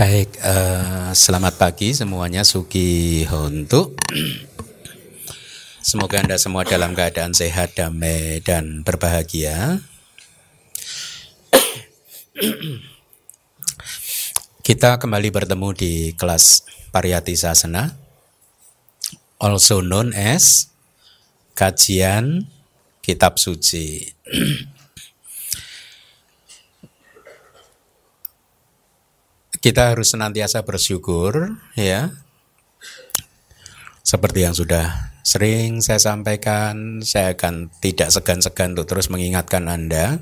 Baik, uh, selamat pagi semuanya, Suki Hontu. Semoga Anda semua dalam keadaan sehat, damai, dan berbahagia. Kita kembali bertemu di kelas Pariyati Sasana, also known as kajian kitab suci. Kita harus senantiasa bersyukur ya seperti yang sudah sering saya sampaikan saya akan tidak segan-segan untuk terus mengingatkan Anda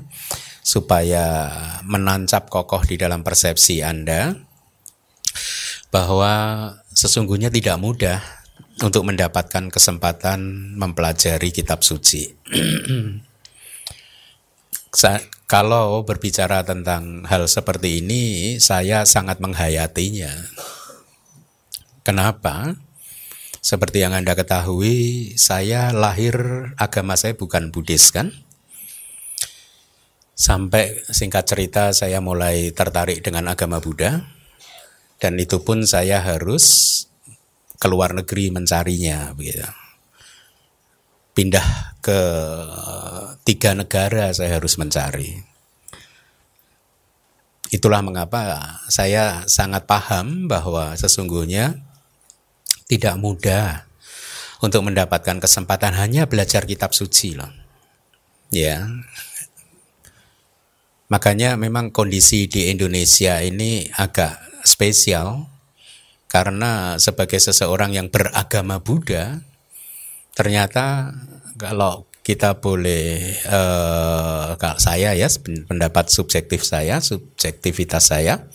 supaya menancap kokoh di dalam persepsi Anda bahwa sesungguhnya tidak mudah untuk mendapatkan kesempatan mempelajari kitab suci. Kalau berbicara tentang hal seperti ini, saya sangat menghayatinya. Kenapa? Seperti yang Anda ketahui, saya lahir agama saya bukan Buddhis kan? Sampai singkat cerita saya mulai tertarik dengan agama Buddha dan itu pun saya harus keluar negeri mencarinya begitu pindah ke tiga negara saya harus mencari. Itulah mengapa saya sangat paham bahwa sesungguhnya tidak mudah untuk mendapatkan kesempatan hanya belajar kitab suci loh. Ya. Makanya memang kondisi di Indonesia ini agak spesial karena sebagai seseorang yang beragama Buddha ternyata kalau kita boleh uh, kalau saya ya pendapat subjektif saya subjektivitas saya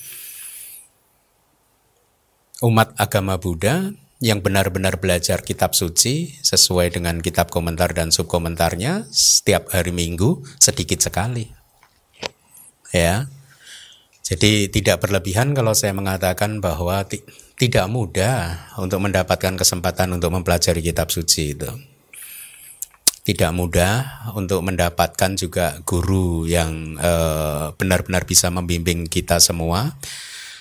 umat agama Buddha yang benar-benar belajar kitab suci sesuai dengan kitab komentar dan subkomentarnya setiap hari Minggu sedikit sekali. Ya. Jadi tidak berlebihan kalau saya mengatakan bahwa tidak mudah untuk mendapatkan kesempatan untuk mempelajari kitab suci itu. Tidak mudah untuk mendapatkan juga guru yang eh, benar-benar uh, bisa membimbing kita semua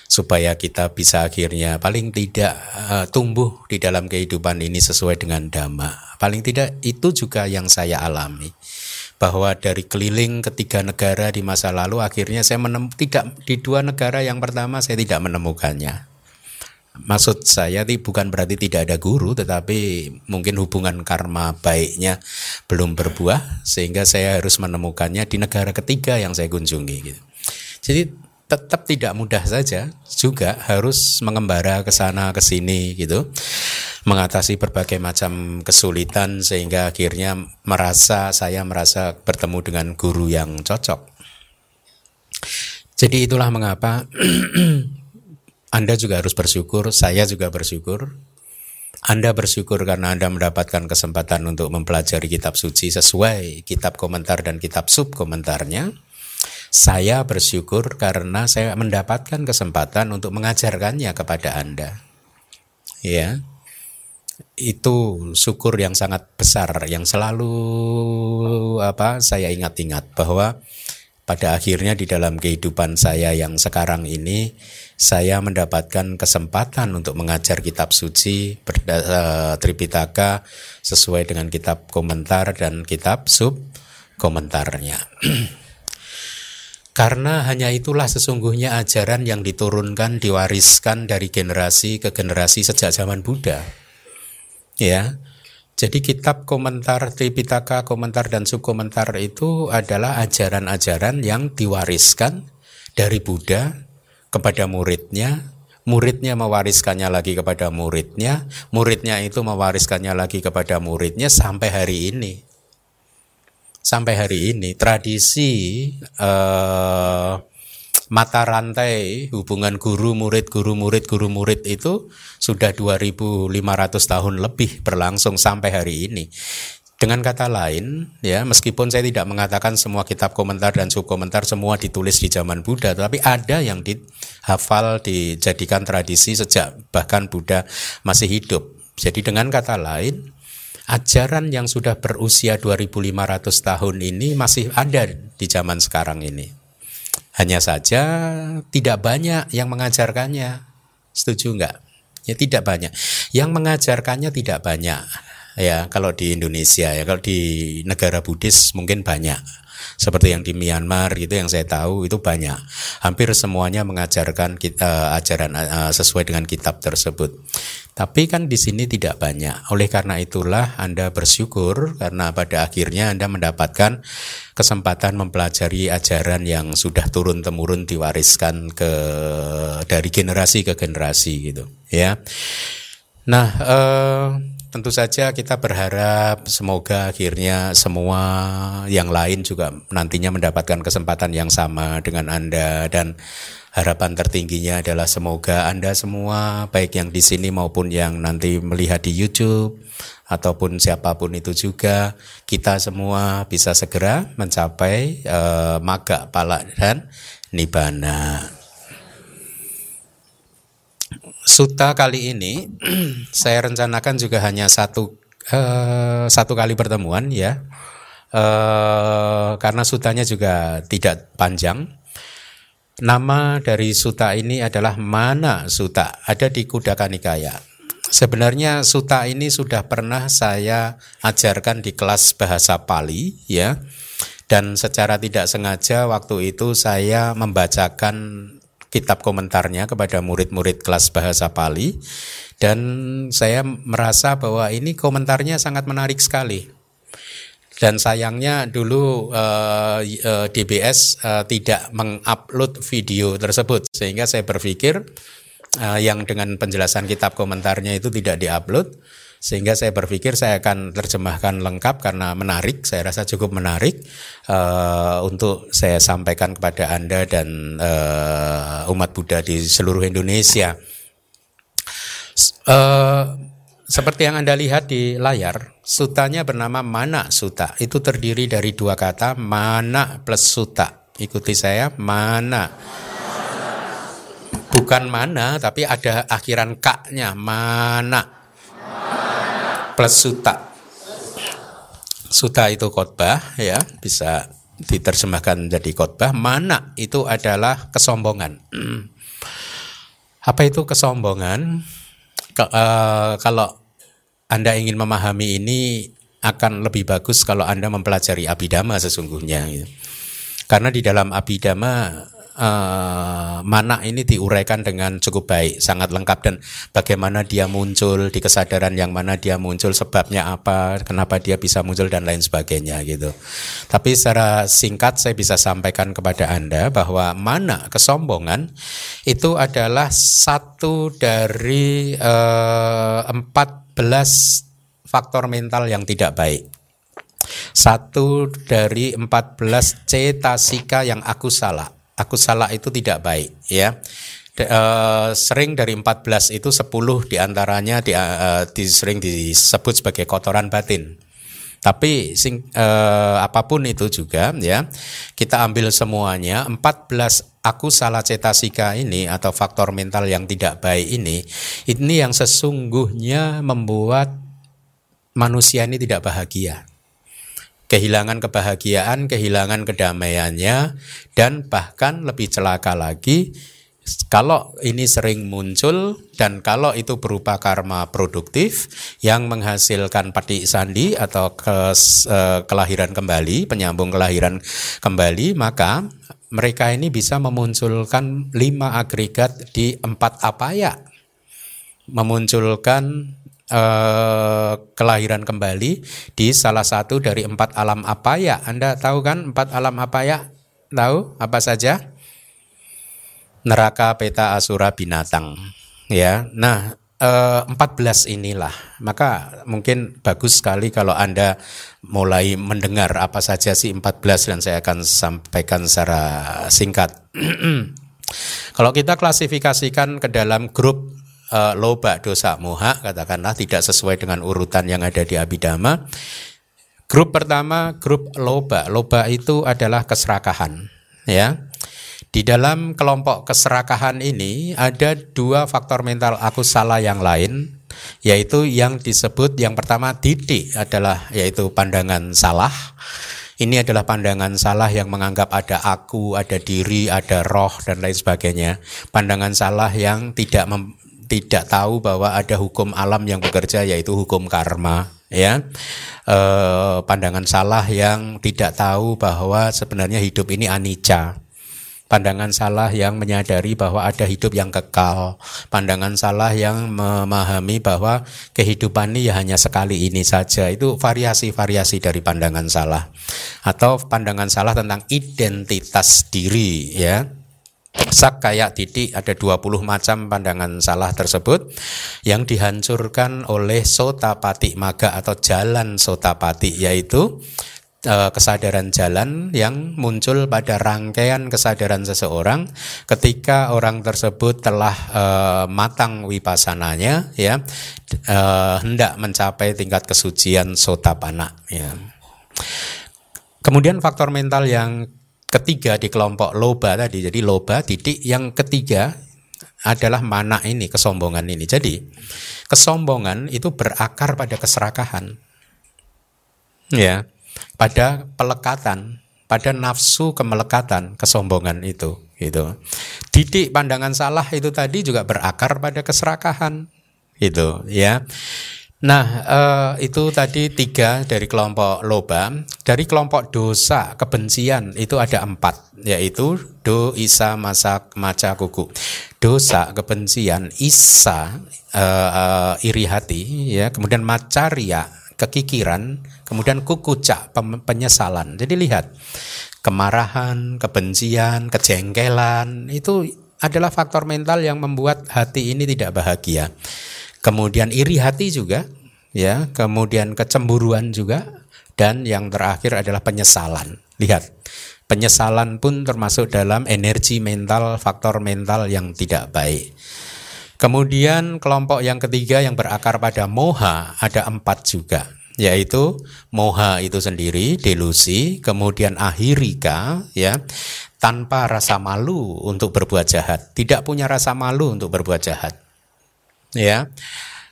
supaya kita bisa akhirnya paling tidak uh, tumbuh di dalam kehidupan ini sesuai dengan dhamma. Paling tidak itu juga yang saya alami bahwa dari keliling ketiga negara di masa lalu akhirnya saya menem tidak di dua negara yang pertama saya tidak menemukannya Maksud saya ini bukan berarti tidak ada guru, tetapi mungkin hubungan karma baiknya belum berbuah, sehingga saya harus menemukannya di negara ketiga yang saya kunjungi. Gitu. Jadi tetap tidak mudah saja, juga harus mengembara ke sana ke sini gitu, mengatasi berbagai macam kesulitan sehingga akhirnya merasa saya merasa bertemu dengan guru yang cocok. Jadi itulah mengapa Anda juga harus bersyukur, saya juga bersyukur. Anda bersyukur karena Anda mendapatkan kesempatan untuk mempelajari kitab suci sesuai kitab komentar dan kitab sub komentarnya. Saya bersyukur karena saya mendapatkan kesempatan untuk mengajarkannya kepada Anda. Ya. Itu syukur yang sangat besar yang selalu apa saya ingat-ingat bahwa pada akhirnya di dalam kehidupan saya yang sekarang ini saya mendapatkan kesempatan untuk mengajar kitab suci uh, Tripitaka sesuai dengan kitab komentar dan kitab sub komentarnya. Karena hanya itulah sesungguhnya ajaran yang diturunkan, diwariskan dari generasi ke generasi sejak zaman Buddha. Ya, jadi kitab komentar Tripitaka, komentar dan subkomentar itu adalah ajaran-ajaran yang diwariskan dari Buddha kepada muridnya, muridnya mewariskannya lagi kepada muridnya, muridnya itu mewariskannya lagi kepada muridnya sampai hari ini. Sampai hari ini tradisi eh, mata rantai hubungan guru murid guru murid guru murid itu sudah 2500 tahun lebih berlangsung sampai hari ini. Dengan kata lain, ya meskipun saya tidak mengatakan semua kitab komentar dan subkomentar semua ditulis di zaman Buddha, tapi ada yang dihafal dijadikan tradisi sejak bahkan Buddha masih hidup. Jadi dengan kata lain, ajaran yang sudah berusia 2500 tahun ini masih ada di zaman sekarang ini. Hanya saja tidak banyak yang mengajarkannya. Setuju nggak? Ya tidak banyak. Yang mengajarkannya tidak banyak. Ya kalau di Indonesia ya kalau di negara Buddhis mungkin banyak. Seperti yang di Myanmar gitu yang saya tahu itu banyak. Hampir semuanya mengajarkan kita uh, ajaran uh, sesuai dengan kitab tersebut. Tapi kan di sini tidak banyak. Oleh karena itulah Anda bersyukur karena pada akhirnya Anda mendapatkan kesempatan mempelajari ajaran yang sudah turun temurun diwariskan ke dari generasi ke generasi gitu ya. Nah uh, tentu saja kita berharap semoga akhirnya semua yang lain juga nantinya mendapatkan kesempatan yang sama dengan Anda dan harapan tertingginya adalah semoga Anda semua baik yang di sini maupun yang nanti melihat di YouTube ataupun siapa pun itu juga kita semua bisa segera mencapai uh, maga pala dan nibana. Suta kali ini saya rencanakan juga hanya satu uh, satu kali pertemuan ya, uh, karena sutanya juga tidak panjang. Nama dari suta ini adalah mana suta ada di Kudaka Nikaya. Sebenarnya suta ini sudah pernah saya ajarkan di kelas bahasa Pali ya. Dan secara tidak sengaja waktu itu saya membacakan kitab komentarnya kepada murid-murid kelas bahasa Pali dan saya merasa bahwa ini komentarnya sangat menarik sekali. Dan sayangnya dulu uh, uh, DBS uh, tidak mengupload video tersebut sehingga saya berpikir uh, yang dengan penjelasan kitab komentarnya itu tidak diupload sehingga saya berpikir saya akan terjemahkan lengkap karena menarik. Saya rasa cukup menarik uh, untuk saya sampaikan kepada anda dan uh, umat Buddha di seluruh Indonesia. Uh, seperti yang anda lihat di layar sutanya bernama mana suta. Itu terdiri dari dua kata mana plus suta. Ikuti saya mana. Bukan mana tapi ada akhiran kaknya mana plus suta. Suta itu khotbah ya, bisa diterjemahkan menjadi khotbah. Mana itu adalah kesombongan. Apa itu kesombongan? Ke, uh, kalau Anda ingin memahami ini akan lebih bagus kalau Anda mempelajari abidama sesungguhnya. Gitu. Karena di dalam abidama uh, mana ini diuraikan dengan cukup baik, sangat lengkap dan bagaimana dia muncul di kesadaran yang mana dia muncul, sebabnya apa, kenapa dia bisa muncul dan lain sebagainya gitu. Tapi secara singkat saya bisa sampaikan kepada Anda bahwa mana kesombongan itu adalah satu dari uh, belas faktor mental yang tidak baik. Satu dari empat belas cetasika yang aku salah aku salah itu tidak baik ya. De, uh, sering dari 14 itu 10 di antaranya di, uh, di, sering disebut sebagai kotoran batin. Tapi sing, uh, apa pun itu juga ya kita ambil semuanya 14 aku salah cetasika ini atau faktor mental yang tidak baik ini ini yang sesungguhnya membuat manusia ini tidak bahagia kehilangan kebahagiaan, kehilangan kedamaiannya, dan bahkan lebih celaka lagi, kalau ini sering muncul dan kalau itu berupa karma produktif yang menghasilkan pati sandi atau ke, eh, kelahiran kembali, penyambung kelahiran kembali, maka mereka ini bisa memunculkan lima agregat di empat apaya, memunculkan eh, kelahiran kembali di salah satu dari empat alam apa ya? Anda tahu kan empat alam apa ya? Tahu apa saja? Neraka, peta, asura, binatang. Ya, nah eh, 14 inilah. Maka mungkin bagus sekali kalau Anda mulai mendengar apa saja sih 14 dan saya akan sampaikan secara singkat. kalau kita klasifikasikan ke dalam grup uh, loba dosa moha katakanlah tidak sesuai dengan urutan yang ada di abidama. Grup pertama grup loba. Loba itu adalah keserakahan, ya. Di dalam kelompok keserakahan ini ada dua faktor mental aku salah yang lain, yaitu yang disebut yang pertama didik adalah yaitu pandangan salah. Ini adalah pandangan salah yang menganggap ada aku, ada diri, ada roh dan lain sebagainya. Pandangan salah yang tidak mem, tidak tahu bahwa ada hukum alam yang bekerja yaitu hukum karma ya e, pandangan salah yang tidak tahu bahwa sebenarnya hidup ini anicca pandangan salah yang menyadari bahwa ada hidup yang kekal, pandangan salah yang memahami bahwa kehidupan ini ya hanya sekali ini saja. Itu variasi-variasi dari pandangan salah. Atau pandangan salah tentang identitas diri ya. Sak kayak titik ada 20 macam pandangan salah tersebut yang dihancurkan oleh sotapati maga atau jalan sotapati yaitu Eh, kesadaran jalan yang muncul pada rangkaian kesadaran seseorang ketika orang tersebut telah uh, matang wipasananya ya uh, hendak mencapai tingkat kesucian sotapana ya. Kemudian faktor mental yang ketiga di kelompok loba tadi jadi loba titik yang ketiga adalah mana ini kesombongan ini. Jadi kesombongan itu berakar pada keserakahan. Ya pada pelekatan, pada nafsu kemelekatan, kesombongan itu gitu. Didik pandangan salah itu tadi juga berakar pada keserakahan gitu ya. Nah, eh, itu tadi tiga dari kelompok loba. Dari kelompok dosa, kebencian itu ada empat, yaitu do, isa, masak, maca, kuku. Dosa, kebencian, isa, eh, eh, iri hati, ya. Kemudian macaria, kekikiran, kemudian kukucak, penyesalan. Jadi lihat, kemarahan, kebencian, kejengkelan itu adalah faktor mental yang membuat hati ini tidak bahagia. Kemudian iri hati juga, ya, kemudian kecemburuan juga, dan yang terakhir adalah penyesalan. Lihat, penyesalan pun termasuk dalam energi mental, faktor mental yang tidak baik. Kemudian kelompok yang ketiga yang berakar pada moha ada empat juga. Yaitu moha itu sendiri delusi kemudian ahirika ya. Tanpa rasa malu untuk berbuat jahat. Tidak punya rasa malu untuk berbuat jahat ya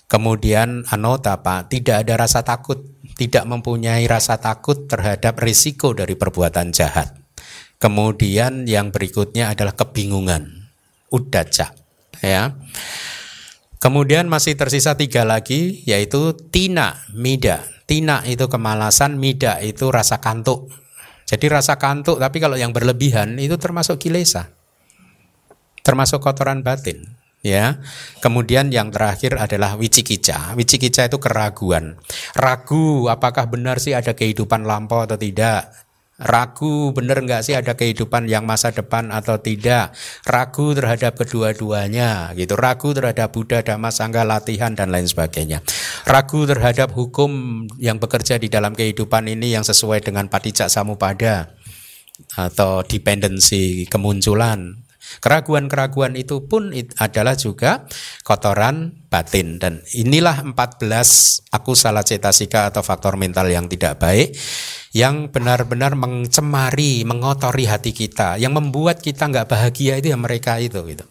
kemudian anotapa tidak ada rasa takut tidak mempunyai rasa takut terhadap risiko dari perbuatan jahat kemudian yang berikutnya adalah kebingungan udaca ya. Kemudian masih tersisa tiga lagi yaitu tina, mida. Tina itu kemalasan, mida itu rasa kantuk. Jadi rasa kantuk tapi kalau yang berlebihan itu termasuk kilesa. Termasuk kotoran batin ya. Kemudian yang terakhir adalah wicikica. Wicikica itu keraguan. Ragu apakah benar sih ada kehidupan lampau atau tidak ragu benar nggak sih ada kehidupan yang masa depan atau tidak ragu terhadap kedua-duanya gitu ragu terhadap Buddha Dhamma Sangha latihan dan lain sebagainya ragu terhadap hukum yang bekerja di dalam kehidupan ini yang sesuai dengan patijak samupada atau dependensi kemunculan Keraguan-keraguan itu pun adalah juga kotoran batin dan inilah 14 aku salah cetasika atau faktor mental yang tidak baik yang benar-benar mencemari, mengotori hati kita, yang membuat kita nggak bahagia itu ya mereka itu gitu.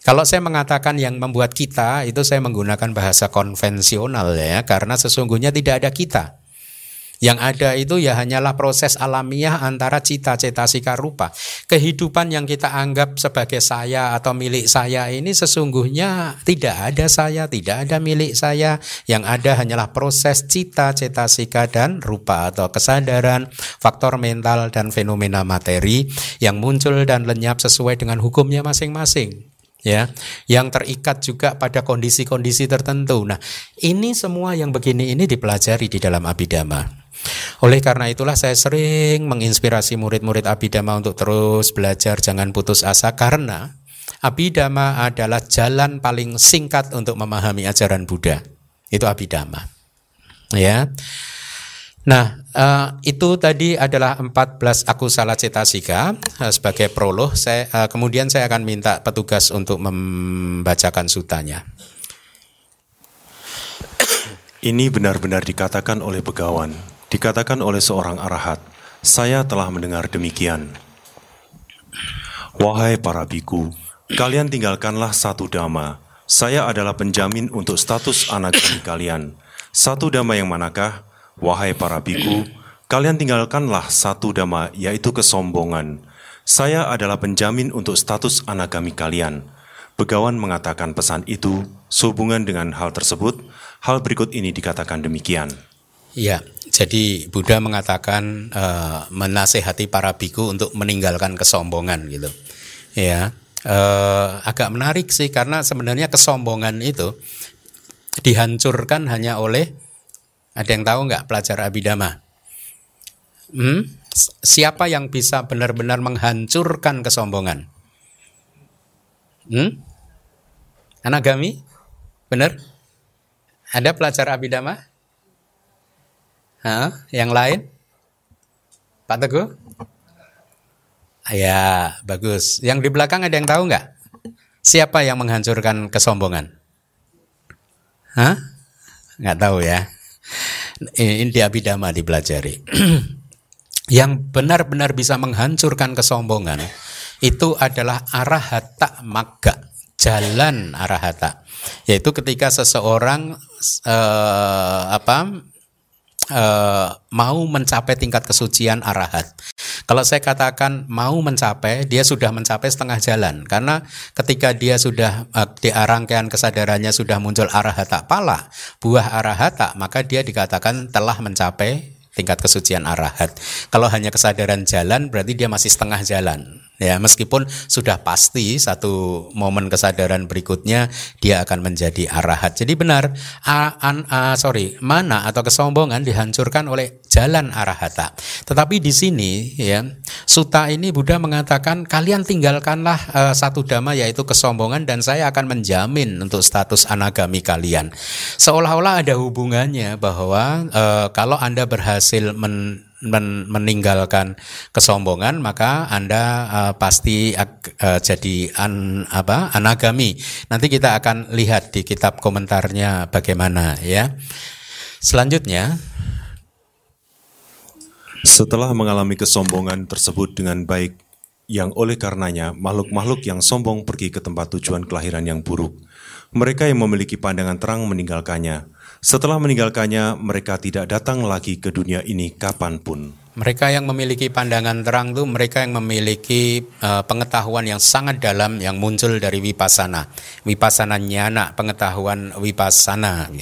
Kalau saya mengatakan yang membuat kita itu saya menggunakan bahasa konvensional ya karena sesungguhnya tidak ada kita. Yang ada itu ya hanyalah proses alamiah antara cita-cita sika rupa. Kehidupan yang kita anggap sebagai saya atau milik saya ini sesungguhnya tidak ada saya, tidak ada milik saya. Yang ada hanyalah proses cita-cita sika dan rupa atau kesadaran, faktor mental dan fenomena materi yang muncul dan lenyap sesuai dengan hukumnya masing-masing ya yang terikat juga pada kondisi-kondisi tertentu. Nah, ini semua yang begini ini dipelajari di dalam abidama. Oleh karena itulah saya sering menginspirasi murid-murid Abidama untuk terus belajar jangan putus asa karena Abidama adalah jalan paling singkat untuk memahami ajaran Buddha. Itu Abidama. Ya. Nah, uh, itu tadi adalah 14 aku salah cetasika uh, sebagai prolog. Saya uh, kemudian saya akan minta petugas untuk membacakan sutanya. Ini benar-benar dikatakan oleh Begawan Dikatakan oleh seorang arahat, saya telah mendengar demikian. Wahai para biku, kalian tinggalkanlah satu dhamma. Saya adalah penjamin untuk status anak kalian. Satu dhamma yang manakah? Wahai para biku, Kalian tinggalkanlah satu dhamma, yaitu kesombongan. Saya adalah penjamin untuk status anagami kalian. Begawan mengatakan pesan itu sehubungan dengan hal tersebut. Hal berikut ini dikatakan demikian. Ya, jadi Buddha mengatakan uh, menasehati para biku untuk meninggalkan kesombongan gitu. Ya, uh, agak menarik sih karena sebenarnya kesombongan itu dihancurkan hanya oleh ada yang tahu nggak pelajar abidama? Hmm? Siapa yang bisa benar-benar menghancurkan kesombongan? Hmm? Anagami? Benar? Ada pelajar abidama? Hah? Yang lain? Pak Teguh? Ya, bagus. Yang di belakang ada yang tahu nggak? Siapa yang menghancurkan kesombongan? Hah? Nggak tahu ya. Ini di Abidama dipelajari. yang benar-benar bisa menghancurkan kesombongan itu adalah arahata magga, jalan arahata. Yaitu ketika seseorang eh, apa uh, mau mencapai tingkat kesucian arahat. Kalau saya katakan mau mencapai, dia sudah mencapai setengah jalan. Karena ketika dia sudah uh, di rangkaian kesadarannya sudah muncul arahata pala, buah arahata, maka dia dikatakan telah mencapai tingkat kesucian arahat. Kalau hanya kesadaran jalan berarti dia masih setengah jalan. Ya, meskipun sudah pasti satu momen kesadaran berikutnya dia akan menjadi arahat. Jadi benar, a, an, a, sorry, mana atau kesombongan dihancurkan oleh jalan arahata. Tetapi di sini ya, suta ini Buddha mengatakan kalian tinggalkanlah uh, satu dhamma yaitu kesombongan dan saya akan menjamin untuk status anagami kalian. Seolah-olah ada hubungannya bahwa uh, kalau Anda berhasil men men meninggalkan kesombongan maka anda uh, pasti uh, jadi an apa anagami. Nanti kita akan lihat di kitab komentarnya bagaimana ya. Selanjutnya setelah mengalami kesombongan tersebut dengan baik yang oleh karenanya makhluk-makhluk yang sombong pergi ke tempat tujuan kelahiran yang buruk. Mereka yang memiliki pandangan terang meninggalkannya setelah meninggalkannya, mereka tidak datang lagi ke dunia ini kapan pun. Mereka yang memiliki pandangan terang itu mereka yang memiliki uh, pengetahuan yang sangat dalam yang muncul dari wipasana. Wipasana nyana, pengetahuan wipasana.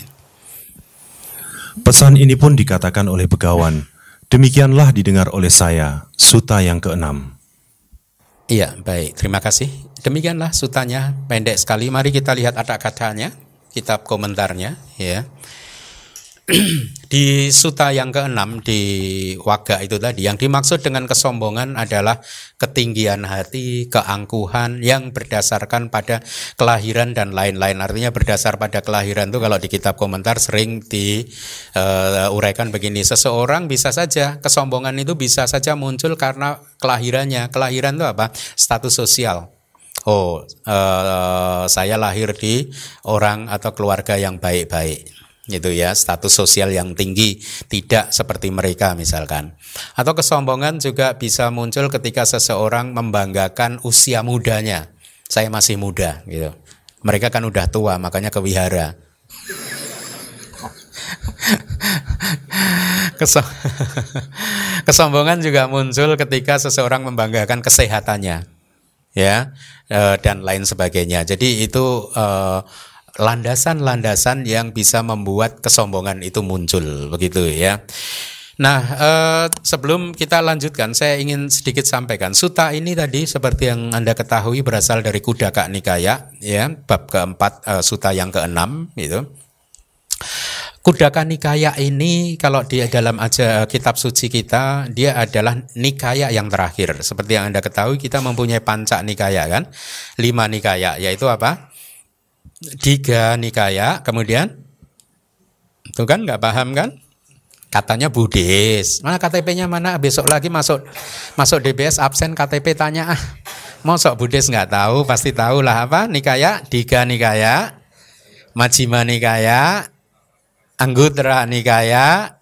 Pesan ini pun dikatakan oleh begawan. Demikianlah didengar oleh saya, suta yang keenam. Iya, baik. Terima kasih. Demikianlah sutanya, pendek sekali. Mari kita lihat ada katanya, kitab komentarnya, ya. di suta yang keenam di waga itu tadi yang dimaksud dengan kesombongan adalah ketinggian hati, keangkuhan yang berdasarkan pada kelahiran dan lain-lain. Artinya berdasar pada kelahiran itu kalau di kitab komentar sering diuraikan uh, begini, seseorang bisa saja kesombongan itu bisa saja muncul karena kelahirannya. Kelahiran itu apa? Status sosial. Oh, uh, saya lahir di orang atau keluarga yang baik-baik. Gitu ya status sosial yang tinggi tidak seperti mereka misalkan. Atau kesombongan juga bisa muncul ketika seseorang membanggakan usia mudanya. Saya masih muda gitu. Mereka kan udah tua makanya ke wihara kesombongan juga muncul ketika seseorang membanggakan kesehatannya ya eh, dan lain sebagainya jadi itu uh, landasan-landasan yang bisa membuat kesombongan itu muncul begitu ya. Nah, eh, sebelum kita lanjutkan, saya ingin sedikit sampaikan. Suta ini tadi seperti yang Anda ketahui berasal dari Kudaka Nikaya, ya, bab keempat, eh, suta yang keenam, itu. Kudaka Nikaya ini kalau di dalam aja kitab suci kita, dia adalah Nikaya yang terakhir. Seperti yang Anda ketahui, kita mempunyai panca Nikaya kan, lima Nikaya, yaitu apa? Tiga Nikaya, kemudian itu kan nggak paham kan? Katanya Buddhis. Mana KTP-nya mana? Besok lagi masuk masuk DBS absen KTP tanya ah. Mosok Buddhis nggak tahu, pasti tahu lah apa? Nikaya, Tiga Nikaya, Majima Nikaya, Anggutra Nikaya,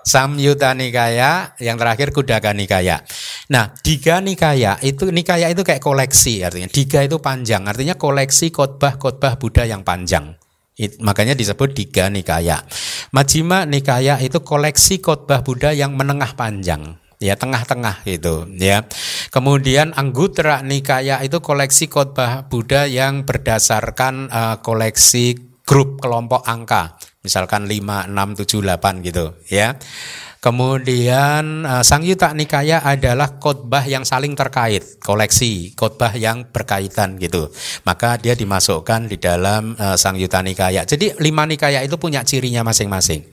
Samyuta Nikaya, yang terakhir Kudaka Nikaya. Nah, Diga Nikaya itu Nikaya itu kayak koleksi artinya. Diga itu panjang, artinya koleksi khotbah-khotbah Buddha yang panjang. It, makanya disebut Diga Nikaya. Majima Nikaya itu koleksi khotbah Buddha yang menengah panjang ya tengah-tengah gitu ya. Kemudian Anggutra Nikaya itu koleksi khotbah Buddha yang berdasarkan uh, koleksi grup kelompok angka, misalkan 5, 6, 7, 8 gitu ya. Kemudian uh, Sang Yuta Nikaya adalah khotbah yang saling terkait, koleksi khotbah yang berkaitan gitu. Maka dia dimasukkan di dalam uh, Sang Yuta Nikaya. Jadi lima Nikaya itu punya cirinya masing-masing.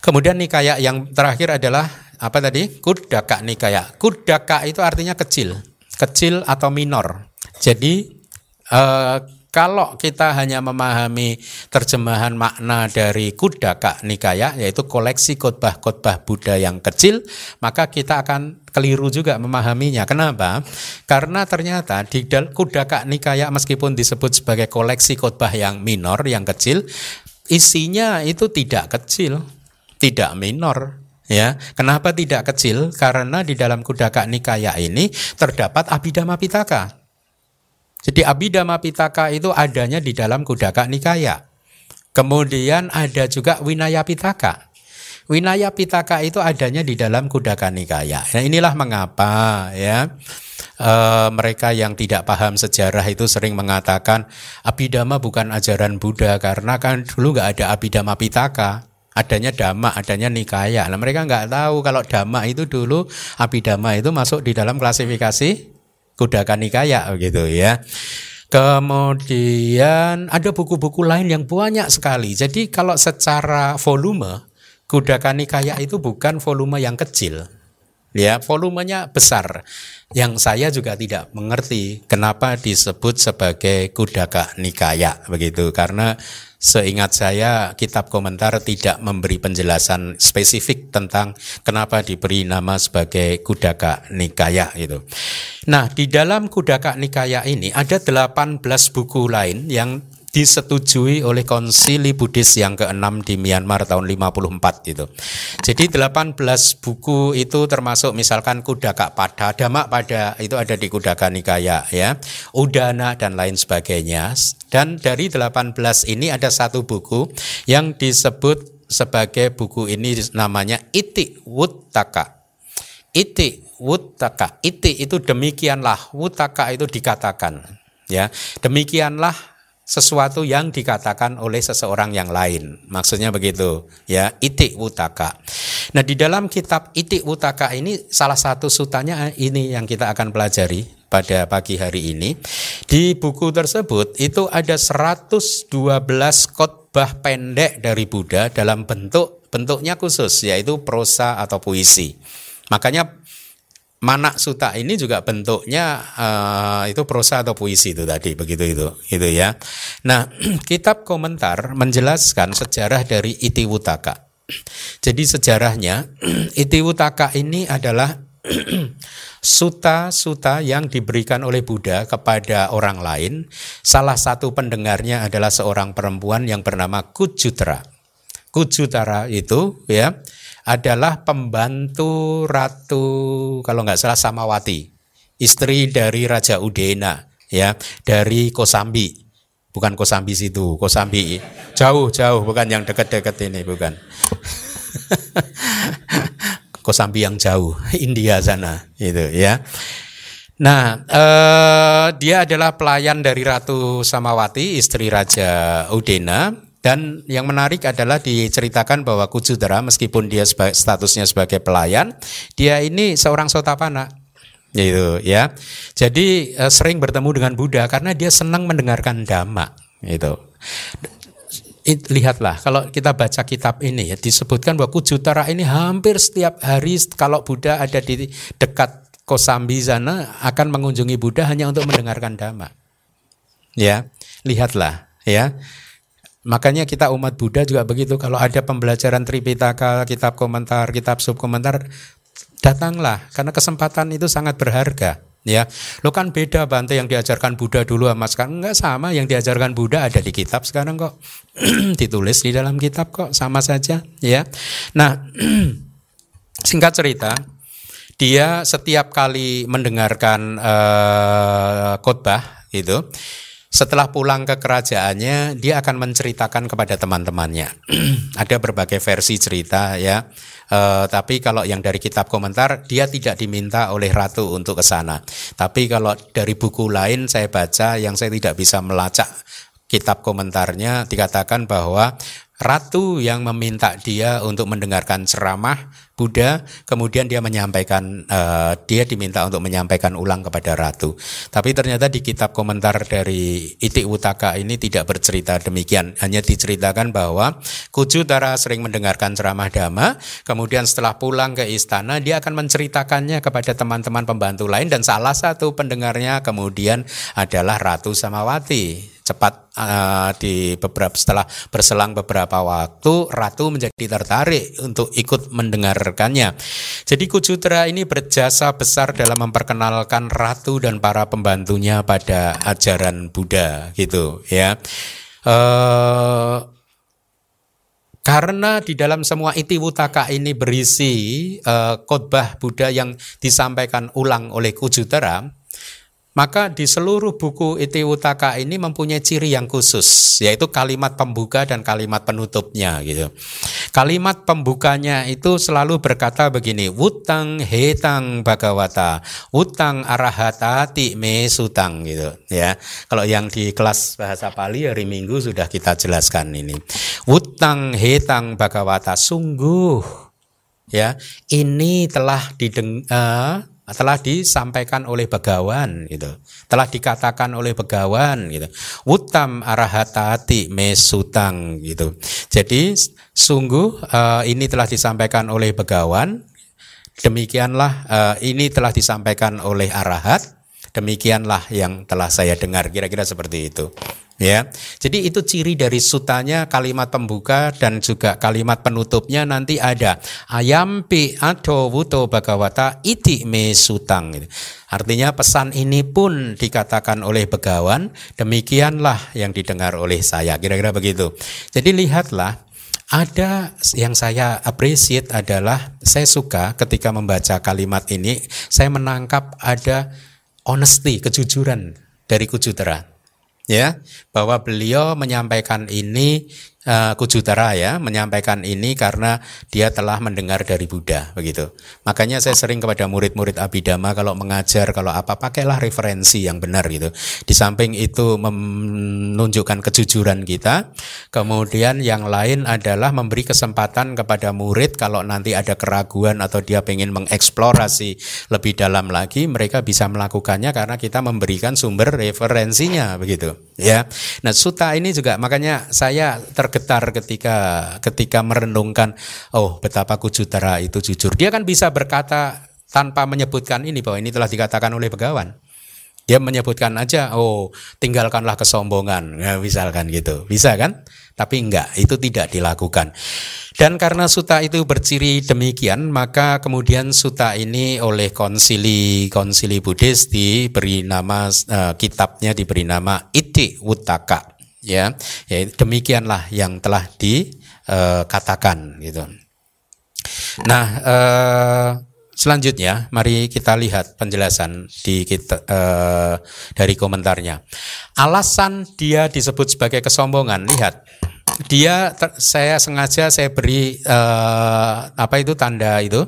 Kemudian Nikaya yang terakhir adalah apa tadi? Kudaka Nikaya. Kudaka itu artinya kecil, kecil atau minor. Jadi uh, kalau kita hanya memahami terjemahan makna dari Kudaka Nikaya, yaitu koleksi khotbah-khotbah Buddha yang kecil, maka kita akan keliru juga memahaminya. Kenapa? Karena ternyata di Kudaka Nikaya meskipun disebut sebagai koleksi khotbah yang minor, yang kecil, isinya itu tidak kecil, tidak minor. Ya, kenapa tidak kecil? Karena di dalam Kudaka Nikaya ini terdapat Abhidhamma Pitaka. Jadi Abhidhamma Pitaka itu adanya di dalam Kudaka Nikaya. Kemudian ada juga Winaya Pitaka. Winaya Pitaka itu adanya di dalam Kudaka Nikaya. Nah inilah mengapa ya e, mereka yang tidak paham sejarah itu sering mengatakan Abhidhamma bukan ajaran Buddha karena kan dulu nggak ada Abhidhamma Pitaka adanya dhamma, adanya nikaya. Nah, mereka nggak tahu kalau dhamma itu dulu abhidhamma itu masuk di dalam klasifikasi Kudaka Nikaya begitu ya. Kemudian ada buku-buku lain yang banyak sekali. Jadi kalau secara volume Kudaka Nikaya itu bukan volume yang kecil. Ya, volumenya besar. Yang saya juga tidak mengerti kenapa disebut sebagai Kudaka Nikaya begitu karena Seingat saya kitab komentar tidak memberi penjelasan spesifik tentang kenapa diberi nama sebagai Kudaka Nikaya itu. Nah, di dalam Kudaka Nikaya ini ada 18 buku lain yang disetujui oleh konsili Buddhis yang ke-6 di Myanmar tahun 54 itu. Jadi 18 buku itu termasuk misalkan Kudaka Pada, Dhamma Pada itu ada di Kudaka Nikaya ya, Udana dan lain sebagainya. Dan dari 18 ini ada satu buku yang disebut sebagai buku ini namanya Iti Wuttaka. Iti Wuttaka. Iti itu demikianlah, Wuttaka itu dikatakan. Ya, demikianlah sesuatu yang dikatakan oleh seseorang yang lain. Maksudnya begitu, ya, itik utaka. Nah, di dalam kitab itik utaka ini salah satu sutanya ini yang kita akan pelajari pada pagi hari ini. Di buku tersebut itu ada 112 khotbah pendek dari Buddha dalam bentuk bentuknya khusus yaitu prosa atau puisi. Makanya Manak suta ini juga bentuknya uh, itu prosa atau puisi itu tadi begitu itu itu ya. Nah, kitab komentar menjelaskan sejarah dari Itiwutaka. Jadi sejarahnya Itiwutaka ini adalah suta-suta yang diberikan oleh Buddha kepada orang lain. Salah satu pendengarnya adalah seorang perempuan yang bernama Kujutra. Kujutra itu ya adalah pembantu ratu kalau nggak salah Samawati, istri dari Raja Udena ya, dari Kosambi. Bukan Kosambi situ, Kosambi jauh jauh bukan yang dekat-dekat ini bukan. Kosambi yang jauh, India sana itu ya. Nah, eh, dia adalah pelayan dari Ratu Samawati, istri Raja Udena. Dan yang menarik adalah diceritakan bahwa Kujudara meskipun dia statusnya sebagai pelayan, dia ini seorang sotapana. Gitu ya. Jadi eh, sering bertemu dengan Buddha karena dia senang mendengarkan dhamma gitu. lihatlah kalau kita baca kitab ini ya disebutkan bahwa Kujutara ini hampir setiap hari kalau Buddha ada di dekat Kosambi sana akan mengunjungi Buddha hanya untuk mendengarkan dhamma. Ya, lihatlah ya. Makanya kita umat Buddha juga begitu. Kalau ada pembelajaran Tripitaka, kitab komentar, kitab subkomentar, datanglah karena kesempatan itu sangat berharga. Ya, lo kan beda Bante yang diajarkan Buddha dulu sama sekarang enggak sama yang diajarkan Buddha ada di kitab sekarang kok ditulis di dalam kitab kok sama saja ya. Nah, singkat cerita, dia setiap kali mendengarkan uh, khotbah itu setelah pulang ke kerajaannya dia akan menceritakan kepada teman-temannya. Ada berbagai versi cerita ya. Uh, tapi kalau yang dari kitab komentar dia tidak diminta oleh ratu untuk ke sana. Tapi kalau dari buku lain saya baca yang saya tidak bisa melacak kitab komentarnya dikatakan bahwa ratu yang meminta dia untuk mendengarkan ceramah Buddha, kemudian dia menyampaikan, uh, dia diminta untuk menyampaikan ulang kepada ratu. Tapi ternyata di kitab komentar dari Iti Utaka ini tidak bercerita demikian, hanya diceritakan bahwa Kujutara sering mendengarkan ceramah Dhamma, kemudian setelah pulang ke istana dia akan menceritakannya kepada teman-teman pembantu lain dan salah satu pendengarnya kemudian adalah Ratu Samawati cepat uh, di beberapa setelah berselang beberapa waktu ratu menjadi tertarik untuk ikut mendengarkannya. Jadi Kujutra ini berjasa besar dalam memperkenalkan ratu dan para pembantunya pada ajaran Buddha gitu ya. Uh, karena di dalam semua itiwutaka ini berisi uh, khotbah Buddha yang disampaikan ulang oleh Kujutra, maka di seluruh buku Itiwutaka ini mempunyai ciri yang khusus, yaitu kalimat pembuka dan kalimat penutupnya gitu. Kalimat pembukanya itu selalu berkata begini, Wutang hetang bhagawata, Wutang arahatati me sutang gitu ya. Kalau yang di kelas bahasa Pali hari Minggu sudah kita jelaskan ini. Wutang hetang bhagawata, sungguh ya, ini telah dideng uh, telah disampaikan oleh begawan gitu. Telah dikatakan oleh begawan gitu. Utam arahatati mesutang gitu. Jadi sungguh uh, ini telah disampaikan oleh begawan. Demikianlah uh, ini telah disampaikan oleh arahat. Demikianlah yang telah saya dengar. Kira-kira seperti itu ya. Jadi itu ciri dari sutanya kalimat pembuka dan juga kalimat penutupnya nanti ada ayampi atau wuto bagawata iti me sutang. Artinya pesan ini pun dikatakan oleh begawan, demikianlah yang didengar oleh saya. Kira-kira begitu. Jadi lihatlah ada yang saya appreciate adalah saya suka ketika membaca kalimat ini saya menangkap ada honesty, kejujuran dari Kujutera ya bahwa beliau menyampaikan ini uh, Kujutara ya menyampaikan ini karena dia telah mendengar dari Buddha begitu. Makanya saya sering kepada murid-murid Abhidhamma kalau mengajar kalau apa pakailah referensi yang benar gitu. Di samping itu menunjukkan kejujuran kita, kemudian yang lain adalah memberi kesempatan kepada murid kalau nanti ada keraguan atau dia ingin mengeksplorasi lebih dalam lagi, mereka bisa melakukannya karena kita memberikan sumber referensinya begitu ya. Nah, suta ini juga makanya saya ter tergetar ketika ketika merenungkan oh betapa Kujutara itu jujur. Dia kan bisa berkata tanpa menyebutkan ini bahwa ini telah dikatakan oleh Begawan. Dia menyebutkan aja, oh tinggalkanlah kesombongan, ya, misalkan gitu, bisa kan? Tapi enggak, itu tidak dilakukan. Dan karena suta itu berciri demikian, maka kemudian suta ini oleh konsili konsili Buddhis diberi nama uh, kitabnya diberi nama Iti Wutaka ya ya demikianlah yang telah dikatakan uh, gitu. Nah uh, selanjutnya mari kita lihat penjelasan di kita uh, dari komentarnya. Alasan dia disebut sebagai kesombongan lihat. Dia saya sengaja saya beri apa itu tanda itu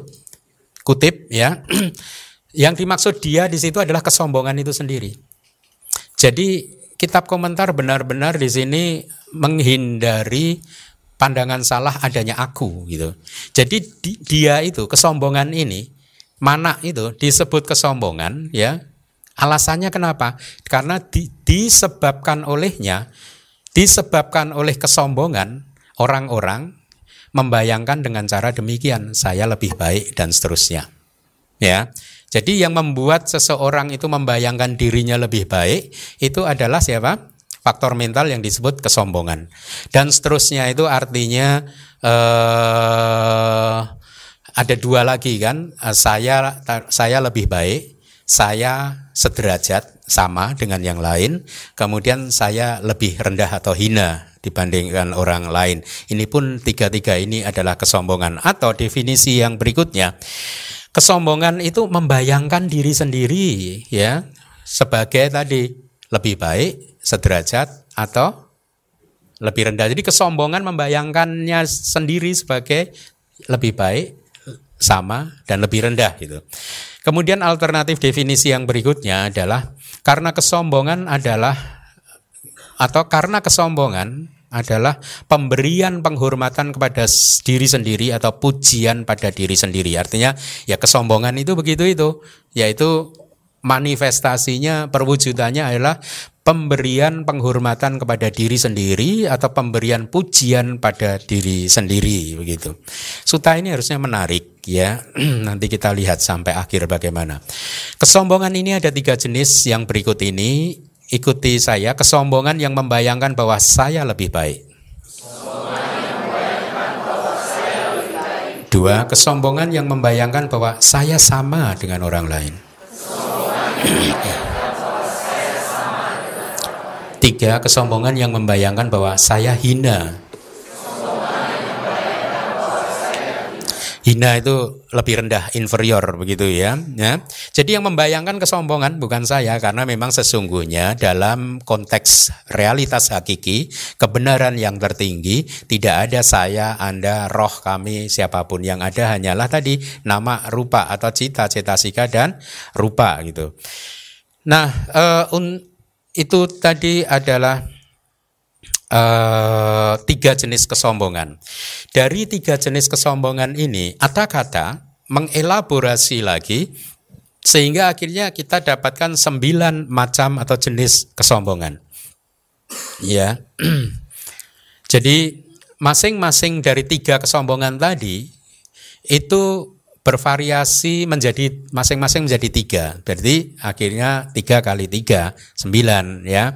kutip ya. Yang dimaksud dia di situ adalah kesombongan itu sendiri. Jadi kitab komentar benar-benar di sini menghindari pandangan salah adanya aku gitu. Jadi di, dia itu kesombongan ini mana itu disebut kesombongan ya. Alasannya kenapa? Karena di, disebabkan olehnya disebabkan oleh kesombongan orang-orang membayangkan dengan cara demikian saya lebih baik dan seterusnya. Ya. Jadi yang membuat seseorang itu membayangkan dirinya lebih baik itu adalah siapa? Faktor mental yang disebut kesombongan. Dan seterusnya itu artinya eh, ada dua lagi kan? Eh, saya saya lebih baik, saya sederajat sama dengan yang lain, kemudian saya lebih rendah atau hina dibandingkan orang lain. Ini pun tiga-tiga ini adalah kesombongan atau definisi yang berikutnya Kesombongan itu membayangkan diri sendiri ya sebagai tadi lebih baik, sederajat atau lebih rendah. Jadi kesombongan membayangkannya sendiri sebagai lebih baik, sama dan lebih rendah gitu. Kemudian alternatif definisi yang berikutnya adalah karena kesombongan adalah atau karena kesombongan adalah pemberian penghormatan kepada diri sendiri atau pujian pada diri sendiri. Artinya ya kesombongan itu begitu itu, yaitu manifestasinya perwujudannya adalah pemberian penghormatan kepada diri sendiri atau pemberian pujian pada diri sendiri begitu. Suta ini harusnya menarik ya. Nanti kita lihat sampai akhir bagaimana. Kesombongan ini ada tiga jenis yang berikut ini. Ikuti saya, kesombongan yang membayangkan bahwa saya lebih baik. Dua, kesombongan yang membayangkan bahwa saya sama dengan orang lain. Tiga, kesombongan yang membayangkan bahwa saya hina Hina itu lebih rendah, inferior begitu ya. ya. Jadi yang membayangkan kesombongan bukan saya karena memang sesungguhnya dalam konteks realitas hakiki, kebenaran yang tertinggi tidak ada saya, Anda, roh kami, siapa pun yang ada hanyalah tadi nama, rupa atau cita, cetasika dan rupa gitu. Nah, uh, un, itu tadi adalah uh, tiga jenis kesombongan. Dari tiga jenis kesombongan ini, ada kata mengelaborasi lagi sehingga akhirnya kita dapatkan sembilan macam atau jenis kesombongan. Ya, jadi masing-masing dari tiga kesombongan tadi itu bervariasi menjadi masing-masing menjadi tiga. Berarti akhirnya tiga kali tiga sembilan ya.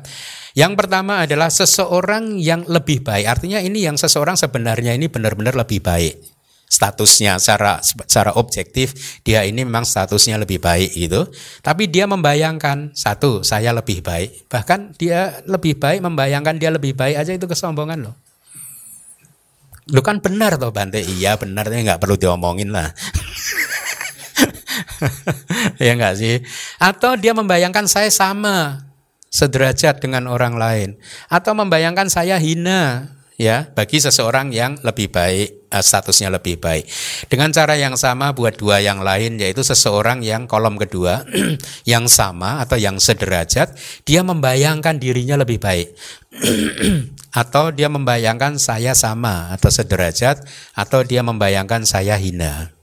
Yang pertama adalah seseorang yang lebih baik. Artinya ini yang seseorang sebenarnya ini benar-benar lebih baik. Statusnya secara secara objektif dia ini memang statusnya lebih baik gitu. Tapi dia membayangkan satu saya lebih baik. Bahkan dia lebih baik membayangkan dia lebih baik aja itu kesombongan loh. Lu kan benar toh Bante. Iya benar. Nggak perlu diomongin lah ya enggak sih? Atau dia membayangkan saya sama sederajat dengan orang lain. Atau membayangkan saya hina ya bagi seseorang yang lebih baik eh, statusnya lebih baik. Dengan cara yang sama buat dua yang lain yaitu seseorang yang kolom kedua yang sama atau yang sederajat dia membayangkan dirinya lebih baik. Atau dia membayangkan saya sama atau sederajat atau dia membayangkan saya hina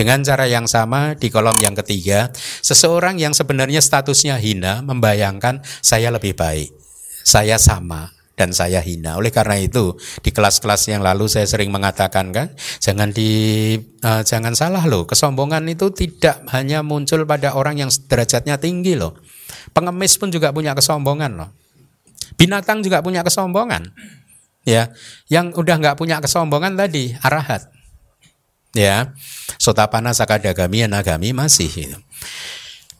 dengan cara yang sama di kolom yang ketiga, seseorang yang sebenarnya statusnya hina membayangkan saya lebih baik, saya sama dan saya hina. Oleh karena itu, di kelas-kelas yang lalu saya sering mengatakan kan, jangan di uh, jangan salah loh, kesombongan itu tidak hanya muncul pada orang yang derajatnya tinggi loh. Pengemis pun juga punya kesombongan loh. Binatang juga punya kesombongan. Ya, yang udah nggak punya kesombongan tadi arahat ya sotapana sakadagami anagami masih itu.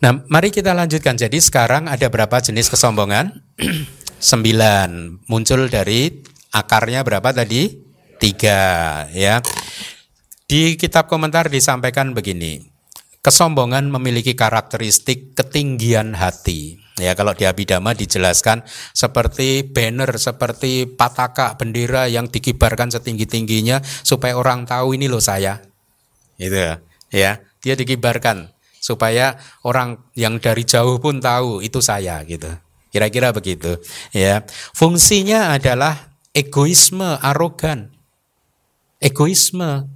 Nah, mari kita lanjutkan. Jadi sekarang ada berapa jenis kesombongan? Sembilan. Muncul dari akarnya berapa tadi? Tiga. Ya. Di kitab komentar disampaikan begini. Kesombongan memiliki karakteristik ketinggian hati. Ya, kalau di Abhidhamma dijelaskan seperti banner, seperti pataka bendera yang dikibarkan setinggi-tingginya supaya orang tahu ini loh saya. Itu ya. Ya, dia dikibarkan supaya orang yang dari jauh pun tahu itu saya gitu. Kira-kira begitu. Ya. Fungsinya adalah egoisme, arogan. Egoisme,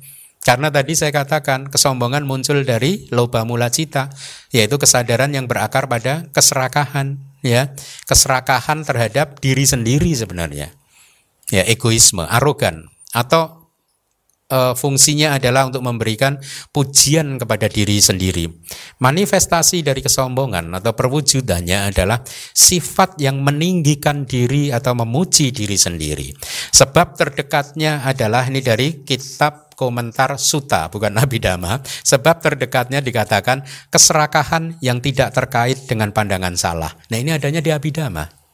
karena tadi saya katakan kesombongan muncul dari loba mula cita, yaitu kesadaran yang berakar pada keserakahan, ya, keserakahan terhadap diri sendiri sebenarnya, ya, egoisme, arogan, atau e, fungsinya adalah untuk memberikan pujian kepada diri sendiri. Manifestasi dari kesombongan atau perwujudannya adalah sifat yang meninggikan diri atau memuji diri sendiri. Sebab terdekatnya adalah ini dari kitab komentar suta bukan Nabi Dhamma sebab terdekatnya dikatakan keserakahan yang tidak terkait dengan pandangan salah. Nah ini adanya di Abhidhamma.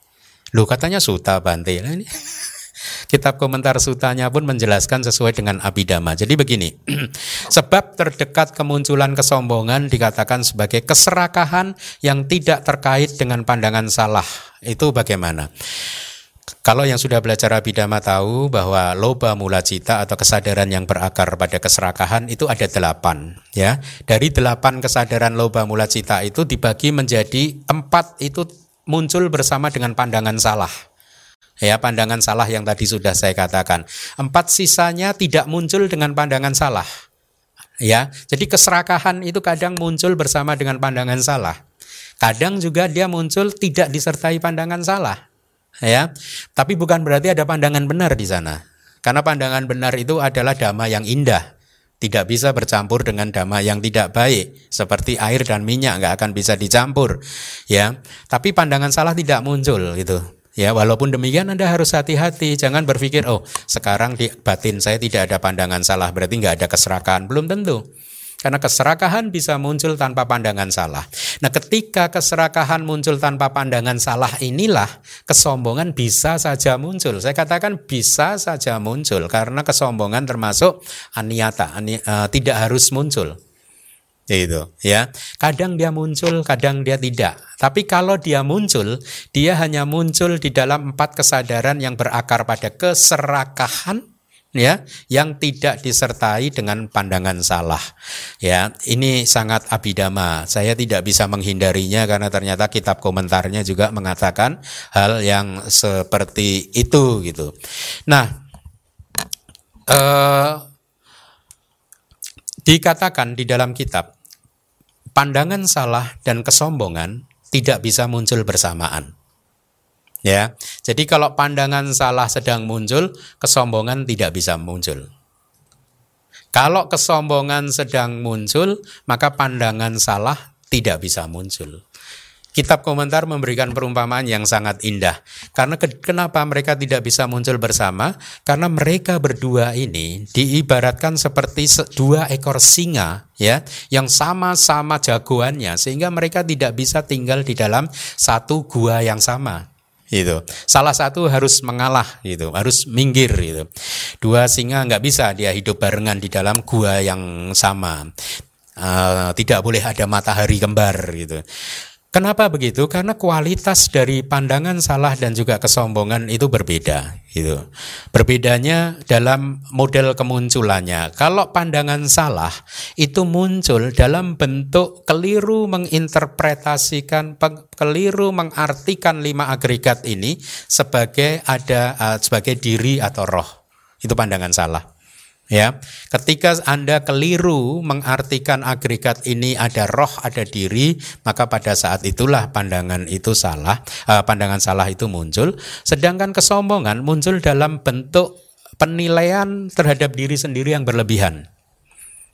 Loh katanya suta Bante. Nah, ini Kitab komentar sutanya pun menjelaskan sesuai dengan abidama. Jadi begini, sebab terdekat kemunculan kesombongan dikatakan sebagai keserakahan yang tidak terkait dengan pandangan salah. Itu bagaimana? Kalau yang sudah belajar abidama tahu bahwa loba mula cita atau kesadaran yang berakar pada keserakahan itu ada delapan. Ya, dari delapan kesadaran loba mula cita itu dibagi menjadi empat itu muncul bersama dengan pandangan salah ya pandangan salah yang tadi sudah saya katakan. Empat sisanya tidak muncul dengan pandangan salah. Ya, jadi keserakahan itu kadang muncul bersama dengan pandangan salah. Kadang juga dia muncul tidak disertai pandangan salah. Ya. Tapi bukan berarti ada pandangan benar di sana. Karena pandangan benar itu adalah dhamma yang indah. Tidak bisa bercampur dengan dhamma yang tidak baik. Seperti air dan minyak nggak akan bisa dicampur. Ya. Tapi pandangan salah tidak muncul gitu. Ya, walaupun demikian Anda harus hati-hati, jangan berpikir oh sekarang di batin saya tidak ada pandangan salah, berarti nggak ada keserakahan. Belum tentu. Karena keserakahan bisa muncul tanpa pandangan salah. Nah, ketika keserakahan muncul tanpa pandangan salah inilah kesombongan bisa saja muncul. Saya katakan bisa saja muncul karena kesombongan termasuk aniata, ani, uh, tidak harus muncul itu ya. Kadang dia muncul kadang dia tidak. Tapi kalau dia muncul dia hanya muncul di dalam empat kesadaran yang berakar pada keserakahan ya yang tidak disertai dengan pandangan salah. Ya ini sangat abidama. Saya tidak bisa menghindarinya karena ternyata kitab komentarnya juga mengatakan hal yang seperti itu gitu. Nah eh, dikatakan di dalam kitab pandangan salah dan kesombongan tidak bisa muncul bersamaan. Ya. Jadi kalau pandangan salah sedang muncul, kesombongan tidak bisa muncul. Kalau kesombongan sedang muncul, maka pandangan salah tidak bisa muncul. Kitab komentar memberikan perumpamaan yang sangat indah. Karena ke, kenapa mereka tidak bisa muncul bersama? Karena mereka berdua ini diibaratkan seperti dua ekor singa ya, yang sama-sama jagoannya sehingga mereka tidak bisa tinggal di dalam satu gua yang sama. Gitu. Salah satu harus mengalah gitu, harus minggir gitu. Dua singa nggak bisa dia hidup barengan di dalam gua yang sama. Uh, tidak boleh ada matahari kembar gitu. Kenapa begitu? Karena kualitas dari pandangan salah dan juga kesombongan itu berbeda, gitu. Berbedanya dalam model kemunculannya. Kalau pandangan salah itu muncul dalam bentuk keliru menginterpretasikan, keliru mengartikan lima agregat ini sebagai ada uh, sebagai diri atau roh. Itu pandangan salah. Ya, ketika Anda keliru mengartikan agregat ini ada roh, ada diri, maka pada saat itulah pandangan itu salah, uh, pandangan salah itu muncul. Sedangkan kesombongan muncul dalam bentuk penilaian terhadap diri sendiri yang berlebihan.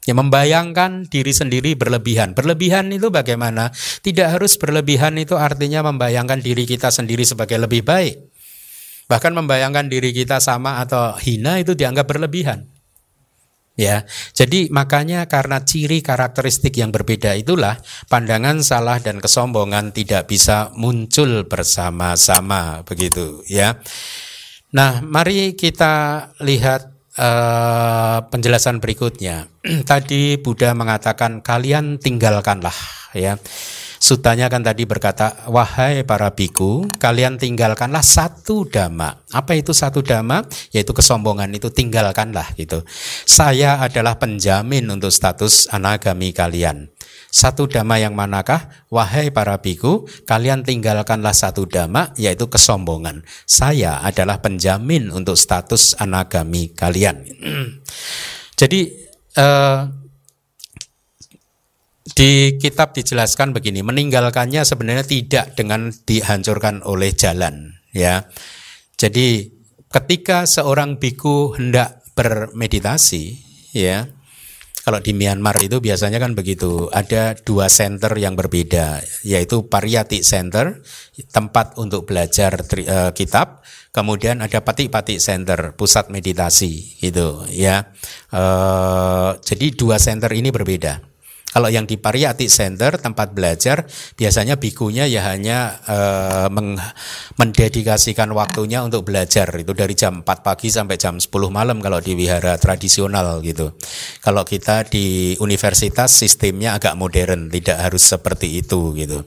Ya membayangkan diri sendiri berlebihan. Berlebihan itu bagaimana? Tidak harus berlebihan itu artinya membayangkan diri kita sendiri sebagai lebih baik. Bahkan membayangkan diri kita sama atau hina itu dianggap berlebihan. Ya, jadi makanya karena ciri karakteristik yang berbeda itulah pandangan salah dan kesombongan tidak bisa muncul bersama-sama begitu ya. Nah, mari kita lihat uh, penjelasan berikutnya. Tadi Buddha mengatakan kalian tinggalkanlah ya. Sutanya kan tadi berkata, wahai para biku, kalian tinggalkanlah satu dhamma. Apa itu satu dhamma? Yaitu kesombongan itu tinggalkanlah gitu. Saya adalah penjamin untuk status anagami kalian. Satu dhamma yang manakah? Wahai para biku, kalian tinggalkanlah satu dhamma, yaitu kesombongan. Saya adalah penjamin untuk status anagami kalian. Jadi, eh, di kitab dijelaskan begini, meninggalkannya sebenarnya tidak dengan dihancurkan oleh jalan, ya. Jadi ketika seorang biku hendak bermeditasi, ya, kalau di Myanmar itu biasanya kan begitu, ada dua center yang berbeda, yaitu Pariyati Center, tempat untuk belajar tri, uh, kitab, kemudian ada Pati-Pati Center, pusat meditasi, itu, ya. Uh, jadi dua center ini berbeda. Kalau yang di Pariyati Center tempat belajar biasanya bikunya ya hanya uh, mendedikasikan waktunya untuk belajar itu dari jam 4 pagi sampai jam 10 malam kalau di wihara tradisional gitu. Kalau kita di universitas sistemnya agak modern, tidak harus seperti itu gitu.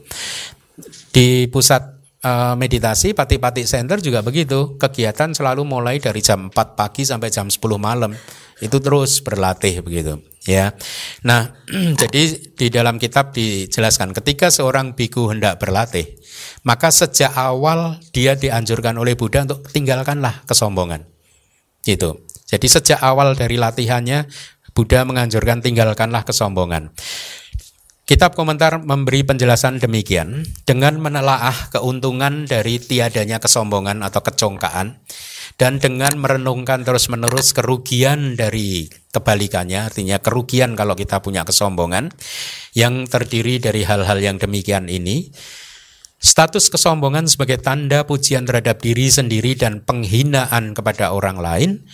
Di pusat uh, meditasi Pati-Pati Center juga begitu. Kegiatan selalu mulai dari jam 4 pagi sampai jam 10 malam. Itu terus berlatih begitu, ya. Nah, jadi di dalam kitab dijelaskan ketika seorang biku hendak berlatih, maka sejak awal dia dianjurkan oleh Buddha untuk tinggalkanlah kesombongan. Gitu. Jadi sejak awal dari latihannya Buddha menganjurkan tinggalkanlah kesombongan. Kitab komentar memberi penjelasan demikian dengan menelaah keuntungan dari tiadanya kesombongan atau kecongkaan dan dengan merenungkan terus-menerus kerugian dari kebalikannya artinya kerugian kalau kita punya kesombongan yang terdiri dari hal-hal yang demikian ini status kesombongan sebagai tanda pujian terhadap diri sendiri dan penghinaan kepada orang lain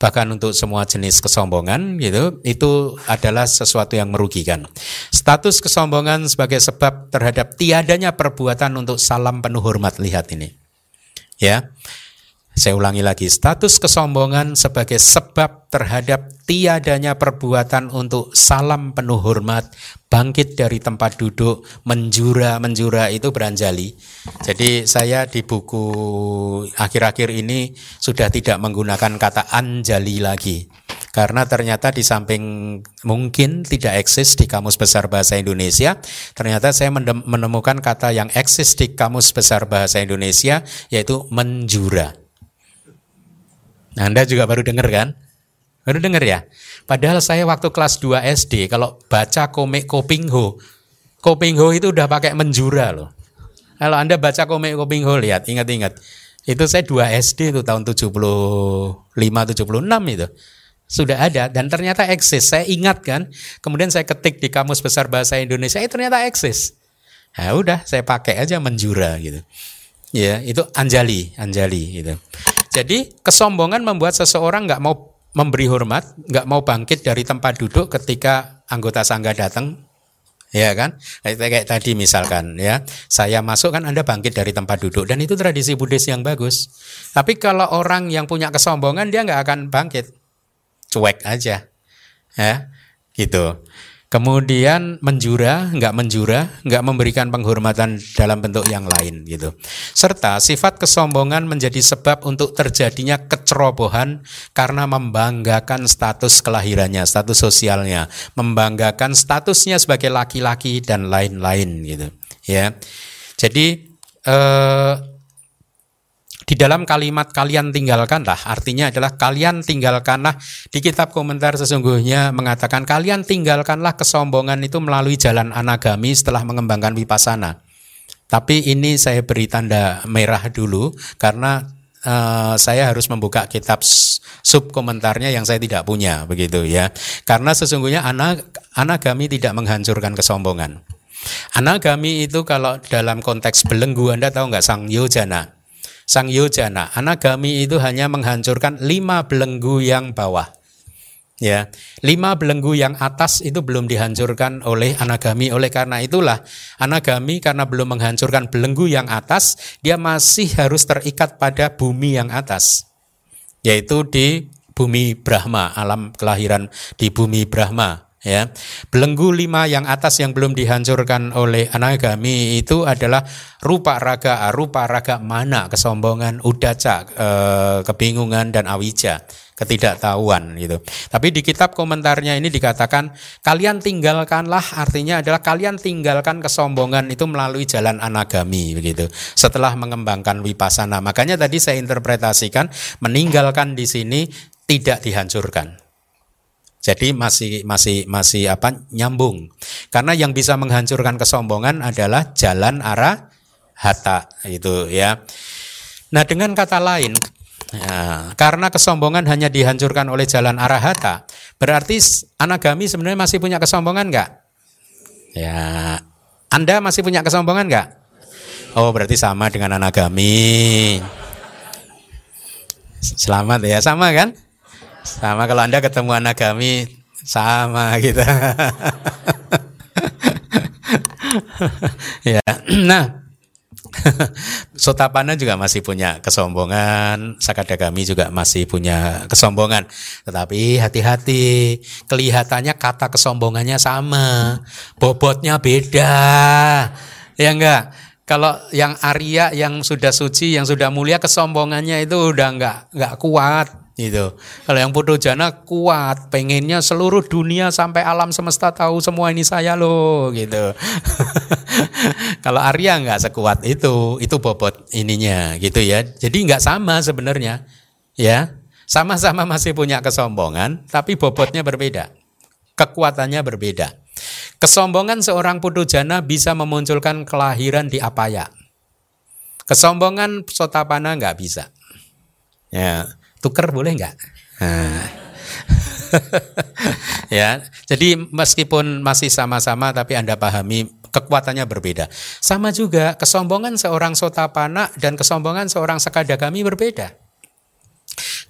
bahkan untuk semua jenis kesombongan gitu itu adalah sesuatu yang merugikan. Status kesombongan sebagai sebab terhadap tiadanya perbuatan untuk salam penuh hormat lihat ini. Ya. Saya ulangi lagi, status kesombongan sebagai sebab terhadap tiadanya perbuatan untuk salam penuh hormat, bangkit dari tempat duduk, menjura-menjura itu beranjali. Jadi saya di buku akhir-akhir ini sudah tidak menggunakan kata anjali lagi. Karena ternyata di samping mungkin tidak eksis di Kamus Besar Bahasa Indonesia, ternyata saya menemukan kata yang eksis di Kamus Besar Bahasa Indonesia yaitu menjura. Nah, Anda juga baru dengar kan? Baru dengar ya? Padahal saya waktu kelas 2 SD kalau baca komik Kopingho, Kopingho itu udah pakai menjura loh. Kalau Anda baca komik Kopingho lihat, ingat-ingat. Itu saya 2 SD itu tahun 75 76 itu sudah ada dan ternyata eksis. Saya ingat kan, kemudian saya ketik di Kamus Besar Bahasa Indonesia, itu ternyata eksis. Ya udah, saya pakai aja menjura gitu. Ya, itu anjali, anjali gitu. Jadi kesombongan membuat seseorang nggak mau memberi hormat, nggak mau bangkit dari tempat duduk ketika anggota sangga datang, ya kan? Kayak, tadi misalkan ya, saya masuk kan Anda bangkit dari tempat duduk. Dan itu tradisi Buddhis yang bagus. Tapi kalau orang yang punya kesombongan dia nggak akan bangkit, cuek aja. Ya gitu kemudian menjura nggak menjura nggak memberikan penghormatan dalam bentuk yang lain gitu. Serta sifat kesombongan menjadi sebab untuk terjadinya kecerobohan karena membanggakan status kelahirannya status sosialnya membanggakan statusnya sebagai laki-laki dan lain-lain gitu. Ya. Jadi eh, di dalam kalimat kalian tinggalkanlah artinya adalah kalian tinggalkanlah di kitab komentar sesungguhnya mengatakan kalian tinggalkanlah kesombongan itu melalui jalan anagami setelah mengembangkan vipassana. Tapi ini saya beri tanda merah dulu karena uh, saya harus membuka kitab sub komentarnya yang saya tidak punya begitu ya. Karena sesungguhnya anag anagami tidak menghancurkan kesombongan. Anagami itu kalau dalam konteks belenggu Anda tahu nggak sang yojana Sang Yojana, anagami itu hanya menghancurkan lima belenggu yang bawah. Ya, lima belenggu yang atas itu belum dihancurkan oleh anagami. Oleh karena itulah anagami karena belum menghancurkan belenggu yang atas, dia masih harus terikat pada bumi yang atas, yaitu di bumi Brahma, alam kelahiran di bumi Brahma ya. Belenggu lima yang atas yang belum dihancurkan oleh anagami itu adalah rupa raga, rupa raga mana, kesombongan, udaca, e, kebingungan dan awija, ketidaktahuan gitu. Tapi di kitab komentarnya ini dikatakan kalian tinggalkanlah artinya adalah kalian tinggalkan kesombongan itu melalui jalan anagami begitu. Setelah mengembangkan wipasana. Makanya tadi saya interpretasikan meninggalkan di sini tidak dihancurkan jadi masih masih masih apa nyambung. Karena yang bisa menghancurkan kesombongan adalah jalan arah hata itu ya. Nah dengan kata lain, ya, karena kesombongan hanya dihancurkan oleh jalan arah hata, berarti anagami sebenarnya masih punya kesombongan nggak? Ya, Anda masih punya kesombongan nggak? Oh berarti sama dengan anagami. Selamat ya, sama kan? Sama kalau Anda ketemu anak kami sama gitu. ya. Nah, Sotapana juga masih punya kesombongan, Sakadagami juga masih punya kesombongan. Tetapi hati-hati, kelihatannya kata kesombongannya sama, bobotnya beda. Ya enggak? Kalau yang Arya yang sudah suci, yang sudah mulia kesombongannya itu udah enggak enggak kuat gitu. Kalau yang putu jana kuat, pengennya seluruh dunia sampai alam semesta tahu semua ini saya loh gitu. Kalau Arya nggak sekuat itu, itu bobot ininya gitu ya. Jadi nggak sama sebenarnya, ya. Sama-sama masih punya kesombongan, tapi bobotnya berbeda, kekuatannya berbeda. Kesombongan seorang putu jana bisa memunculkan kelahiran di apaya. Kesombongan sotapana nggak bisa. Ya, Tuker boleh nggak? Nah. ya, jadi meskipun masih sama-sama tapi Anda pahami kekuatannya berbeda. Sama juga kesombongan seorang sotapana dan kesombongan seorang sakadagami berbeda.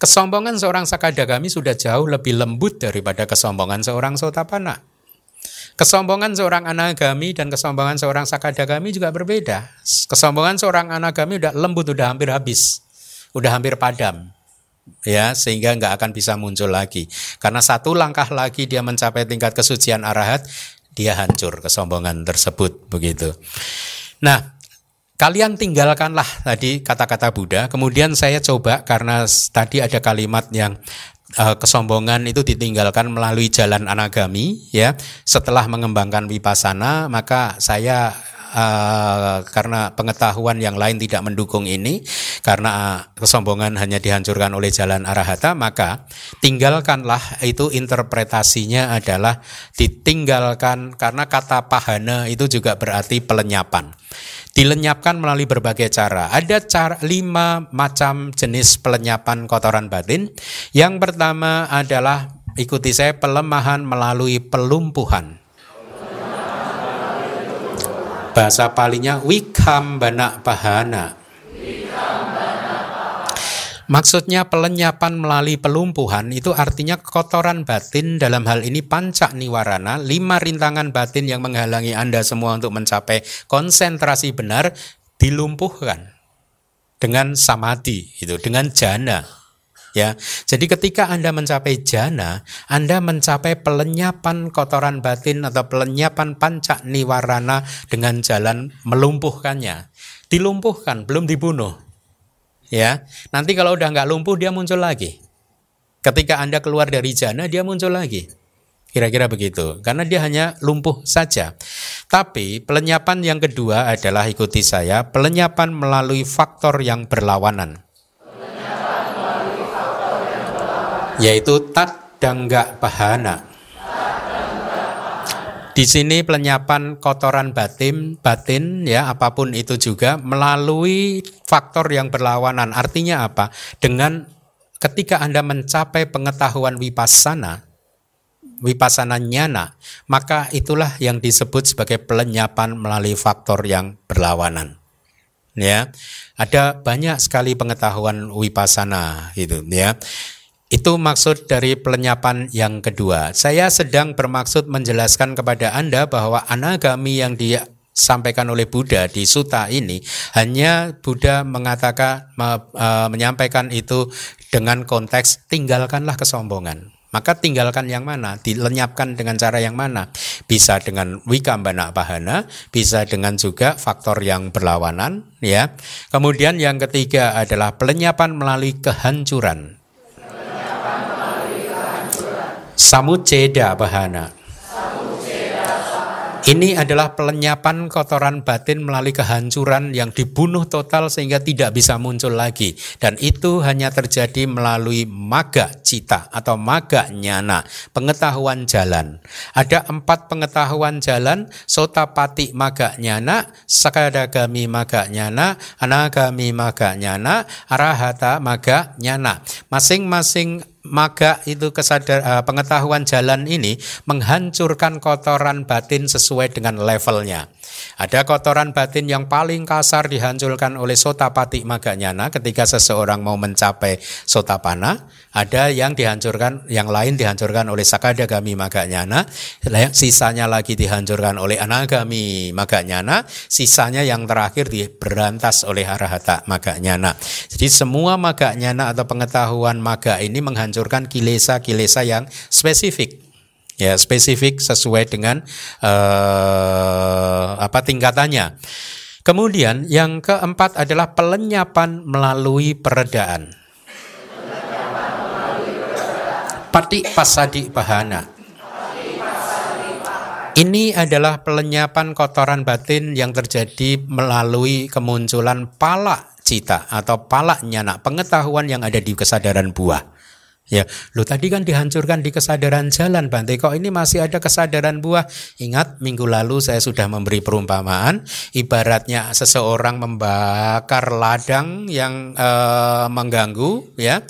Kesombongan seorang sakadagami sudah jauh lebih lembut daripada kesombongan seorang sotapana. Kesombongan seorang anagami dan kesombongan seorang sakadagami juga berbeda. Kesombongan seorang anagami udah lembut, udah hampir habis, udah hampir padam ya sehingga nggak akan bisa muncul lagi. Karena satu langkah lagi dia mencapai tingkat kesucian arahat dia hancur kesombongan tersebut begitu. Nah kalian tinggalkanlah tadi kata-kata Buddha. Kemudian saya coba karena tadi ada kalimat yang uh, kesombongan itu ditinggalkan melalui jalan anagami ya. Setelah mengembangkan wipasana maka saya uh, karena pengetahuan yang lain tidak mendukung ini, karena kesombongan hanya dihancurkan oleh jalan arahata, maka tinggalkanlah itu interpretasinya adalah ditinggalkan karena kata pahana itu juga berarti pelenyapan. Dilenyapkan melalui berbagai cara. Ada cara lima macam jenis pelenyapan kotoran batin. Yang pertama adalah ikuti saya pelemahan melalui pelumpuhan. Bahasa palinya wikambana pahana. Maksudnya pelenyapan melalui pelumpuhan itu artinya kotoran batin dalam hal ini pancak niwarana, lima rintangan batin yang menghalangi Anda semua untuk mencapai konsentrasi benar dilumpuhkan dengan samadhi itu, dengan jana. Ya, jadi ketika Anda mencapai jana, Anda mencapai pelenyapan kotoran batin atau pelenyapan pancak niwarana dengan jalan melumpuhkannya. Dilumpuhkan, belum dibunuh. Ya, nanti kalau udah nggak lumpuh dia muncul lagi. Ketika Anda keluar dari jana, dia muncul lagi. Kira-kira begitu, karena dia hanya lumpuh saja. Tapi pelenyapan yang kedua adalah ikuti saya, pelenyapan melalui faktor yang berlawanan. Yaitu tat dangga bahana. Di sini pelenyapan kotoran batin, batin ya apa pun itu juga melalui faktor yang berlawanan. Artinya apa? Dengan ketika Anda mencapai pengetahuan vipassana, vipassana nyana, maka itulah yang disebut sebagai pelenyapan melalui faktor yang berlawanan. Ya. Ada banyak sekali pengetahuan vipassana gitu ya. Itu maksud dari pelenyapan yang kedua. Saya sedang bermaksud menjelaskan kepada Anda bahwa anagami yang disampaikan oleh Buddha di suta ini hanya Buddha mengatakan me, e, menyampaikan itu dengan konteks tinggalkanlah kesombongan. Maka tinggalkan yang mana? Dilenyapkan dengan cara yang mana? Bisa dengan wikambana pahana, bisa dengan juga faktor yang berlawanan, ya. Kemudian yang ketiga adalah pelenyapan melalui kehancuran. Samuceda bahana. Ini adalah pelenyapan kotoran batin melalui kehancuran yang dibunuh total sehingga tidak bisa muncul lagi. Dan itu hanya terjadi melalui maga cita atau maga nyana, pengetahuan jalan. Ada empat pengetahuan jalan, sotapati maga nyana, sakadagami maga nyana, anagami maga nyana, arahata maga nyana. Masing-masing maka itu kesadar uh, pengetahuan jalan ini menghancurkan kotoran batin sesuai dengan levelnya. Ada kotoran batin yang paling kasar dihancurkan oleh sotapati maganyana ketika seseorang mau mencapai sotapana. Ada yang dihancurkan, yang lain dihancurkan oleh sakadagami maganyana. Sisanya lagi dihancurkan oleh anagami maganyana. Sisanya yang terakhir diberantas oleh arahata maganyana. Jadi semua maganyana atau pengetahuan maga ini menghancurkan kilesa-kilesa yang spesifik ya spesifik sesuai dengan uh, apa tingkatannya. Kemudian yang keempat adalah pelenyapan melalui peredaan. Pati pasadi bahana. Ini adalah pelenyapan kotoran batin yang terjadi melalui kemunculan pala cita atau pala nyana, pengetahuan yang ada di kesadaran buah. Ya, lo tadi kan dihancurkan di kesadaran jalan, Bante. Kok ini masih ada kesadaran buah? Ingat, minggu lalu saya sudah memberi perumpamaan. Ibaratnya seseorang membakar ladang yang e, mengganggu, ya,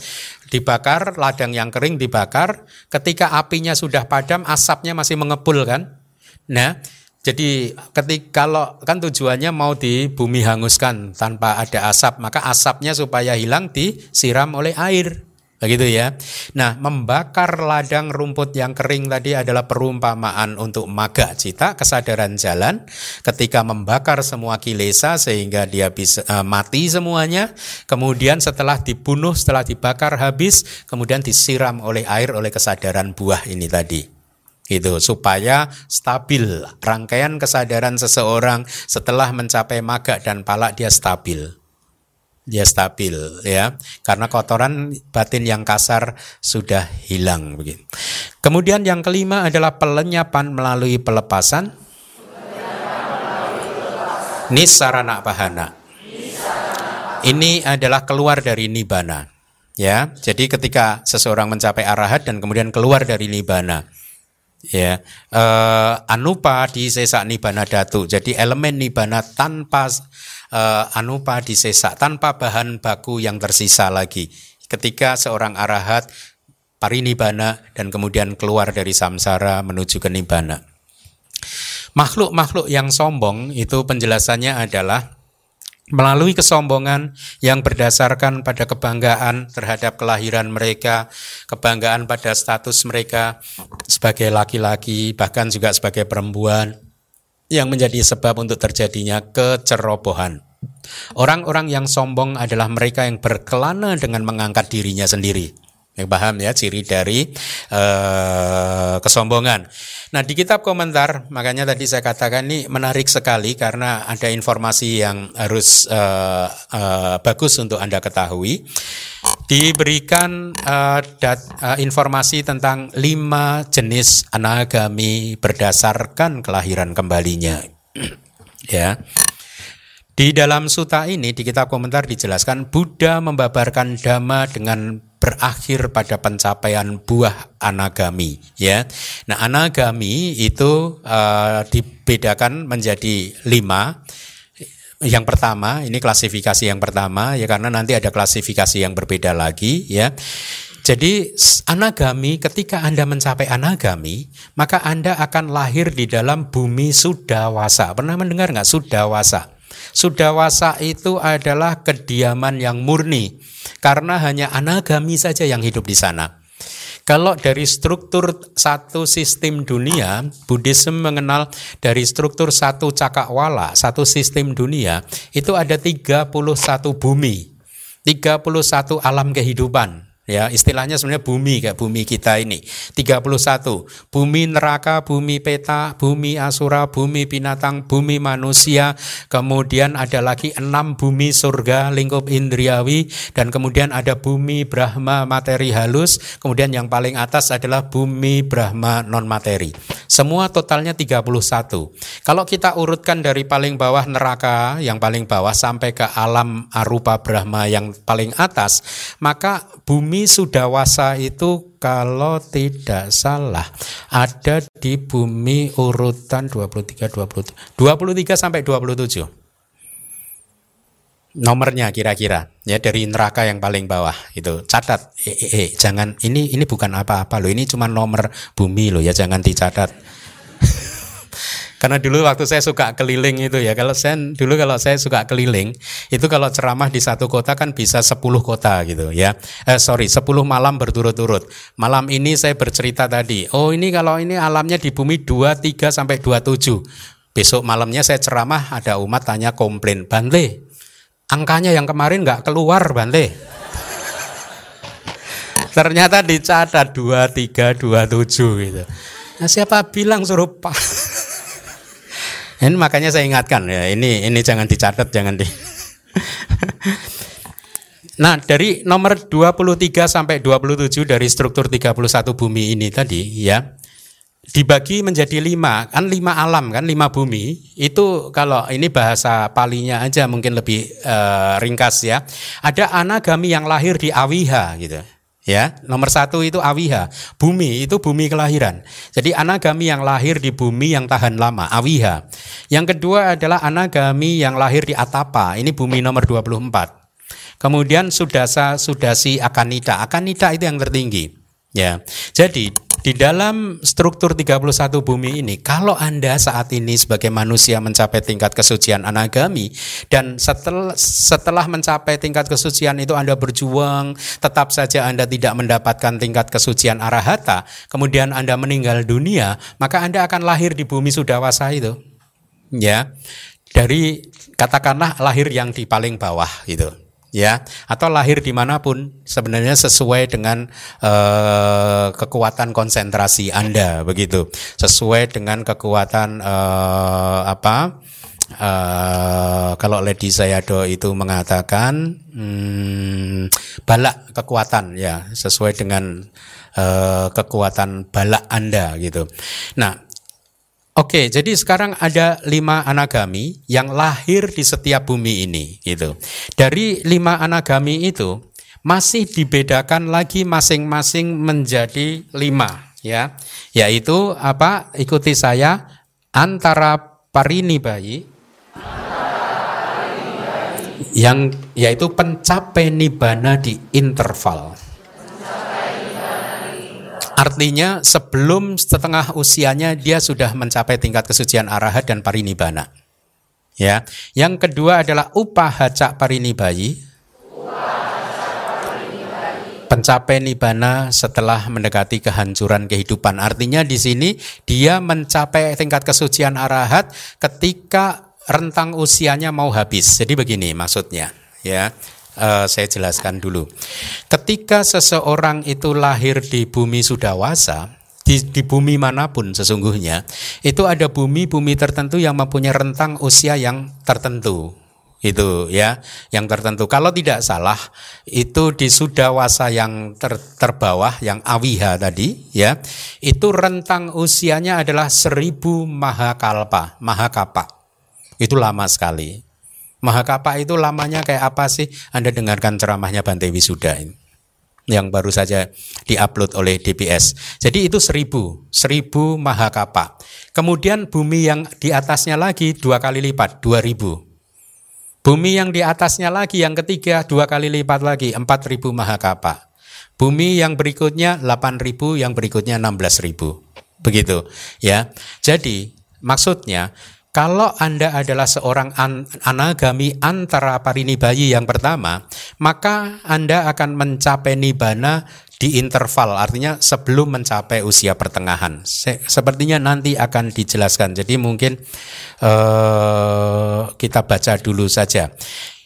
dibakar ladang yang kering dibakar. Ketika apinya sudah padam, asapnya masih mengepul kan? Nah, jadi ketika kalau kan tujuannya mau di bumi hanguskan tanpa ada asap, maka asapnya supaya hilang disiram oleh air. Begitu ya. Nah, membakar ladang rumput yang kering tadi adalah perumpamaan untuk maga cita, kesadaran jalan. Ketika membakar semua kilesa sehingga dia bisa uh, mati semuanya. Kemudian setelah dibunuh, setelah dibakar habis, kemudian disiram oleh air oleh kesadaran buah ini tadi gitu supaya stabil rangkaian kesadaran seseorang setelah mencapai maga dan palak dia stabil dia stabil ya karena kotoran batin yang kasar sudah hilang begitu. Kemudian yang kelima adalah pelenyapan melalui pelepasan. Nisarana pahana. Ini adalah keluar dari nibana. Ya, jadi ketika seseorang mencapai arahat dan kemudian keluar dari nibana, ya uh, anupa di sesa nibana datu. Jadi elemen nibana tanpa uh, anupa disesa tanpa bahan baku yang tersisa lagi. Ketika seorang arahat parinibana dan kemudian keluar dari samsara menuju ke nibana. Makhluk-makhluk yang sombong itu penjelasannya adalah melalui kesombongan yang berdasarkan pada kebanggaan terhadap kelahiran mereka, kebanggaan pada status mereka sebagai laki-laki, bahkan juga sebagai perempuan, yang menjadi sebab untuk terjadinya kecerobohan. Orang-orang yang sombong adalah mereka yang berkelana dengan mengangkat dirinya sendiri. Yang paham ya ciri dari uh, kesombongan. Nah di kitab komentar makanya tadi saya katakan ini menarik sekali karena ada informasi yang harus uh, uh, bagus untuk anda ketahui. Diberikan uh, dat, uh, informasi tentang lima jenis anagami berdasarkan kelahiran kembalinya. ya. Di dalam suta ini di kitab komentar dijelaskan Buddha membabarkan dhamma dengan berakhir pada pencapaian buah anagami ya. Nah anagami itu uh, dibedakan menjadi lima. Yang pertama ini klasifikasi yang pertama ya karena nanti ada klasifikasi yang berbeda lagi ya. Jadi anagami ketika Anda mencapai anagami maka Anda akan lahir di dalam bumi sudawasa. Pernah mendengar nggak sudawasa? Sudawasa itu adalah kediaman yang murni karena hanya anagami saja yang hidup di sana. Kalau dari struktur satu sistem dunia, Buddhism mengenal dari struktur satu cakrawala, satu sistem dunia, itu ada 31 bumi, 31 alam kehidupan. Ya, istilahnya sebenarnya bumi kayak bumi kita ini. 31. Bumi neraka, bumi peta, bumi asura, bumi binatang, bumi manusia. Kemudian ada lagi enam bumi surga lingkup indriawi dan kemudian ada bumi Brahma materi halus. Kemudian yang paling atas adalah bumi Brahma non materi. Semua totalnya 31. Kalau kita urutkan dari paling bawah neraka yang paling bawah sampai ke alam arupa Brahma yang paling atas, maka bumi bumi Sudawasa itu kalau tidak salah ada di bumi urutan 23 20 23 sampai 27 nomornya kira-kira ya dari neraka yang paling bawah itu. Catat eh, eh, eh jangan ini ini bukan apa-apa loh ini cuma nomor bumi loh ya jangan dicatat Karena dulu waktu saya suka keliling itu ya, kalau saya dulu kalau saya suka keliling, itu kalau ceramah di satu kota kan bisa 10 kota gitu ya. Eh, sorry, 10 malam berturut-turut. Malam ini saya bercerita tadi, oh ini kalau ini alamnya di bumi 23 sampai 27. Besok malamnya saya ceramah, ada umat tanya komplain, Bante, angkanya yang kemarin nggak keluar Bante. Ternyata dicatat 23, 27 gitu. Nah, siapa bilang suruh Pak? Ini makanya saya ingatkan ya, ini ini jangan dicatat, jangan di. nah, dari nomor 23 sampai 27 dari struktur 31 bumi ini tadi ya dibagi menjadi lima kan lima alam kan lima bumi itu kalau ini bahasa palinya aja mungkin lebih uh, ringkas ya ada anagami yang lahir di awiha gitu Ya, nomor satu itu awiha, bumi itu bumi kelahiran. Jadi anagami yang lahir di bumi yang tahan lama, awiha. Yang kedua adalah anagami yang lahir di atapa, ini bumi nomor 24. Kemudian sudasa, sudasi, akanita. Akanita itu yang tertinggi. Ya, jadi di dalam struktur 31 bumi ini, kalau Anda saat ini sebagai manusia mencapai tingkat kesucian anagami dan setelah setelah mencapai tingkat kesucian itu Anda berjuang, tetap saja Anda tidak mendapatkan tingkat kesucian arahata, kemudian Anda meninggal dunia, maka Anda akan lahir di bumi sudawasa itu. Ya. Dari katakanlah lahir yang di paling bawah gitu ya atau lahir di mana pun sebenarnya sesuai dengan uh, kekuatan konsentrasi anda begitu. Sesuai dengan kekuatan uh, apa uh, kalau Lady Sayado itu mengatakan hmm, balak kekuatan ya sesuai dengan uh, kekuatan balak anda gitu. Nah Oke, jadi sekarang ada lima anagami yang lahir di setiap bumi ini, gitu. Dari lima anagami itu masih dibedakan lagi masing-masing menjadi lima, ya, yaitu apa? Ikuti saya antara parini bayi yang yaitu pencapai nibana di interval. Artinya sebelum setengah usianya dia sudah mencapai tingkat kesucian arahat dan parinibbana. Ya. Yang kedua adalah upahaca parinibayi. Pencapai nibana setelah mendekati kehancuran kehidupan. Artinya di sini dia mencapai tingkat kesucian arahat ketika rentang usianya mau habis. Jadi begini maksudnya, ya uh, saya jelaskan dulu. Ketika seseorang itu lahir di bumi Sudawasa, di, di bumi mana pun sesungguhnya, itu ada bumi-bumi tertentu yang mempunyai rentang usia yang tertentu. Itu ya yang tertentu. Kalau tidak salah itu di sudawasa yang ter, terbawah yang awiha tadi ya itu rentang usianya adalah seribu mahakalpa mahakapa. Itu lama sekali Mahakapa itu lamanya kayak apa sih? Anda dengarkan ceramahnya Bante Wisuda ini yang baru saja diupload oleh DPS. Jadi itu seribu, seribu mahakapa. Kemudian bumi yang di atasnya lagi dua kali lipat, dua ribu. Bumi yang di atasnya lagi yang ketiga dua kali lipat lagi, empat ribu mahakapa. Bumi yang berikutnya delapan ribu, yang berikutnya enam belas ribu. Begitu ya. Jadi maksudnya kalau Anda adalah seorang an anagami antara parinibayi yang pertama, maka Anda akan mencapai nibana di interval, artinya sebelum mencapai usia pertengahan. Se sepertinya nanti akan dijelaskan. Jadi mungkin uh, kita baca dulu saja.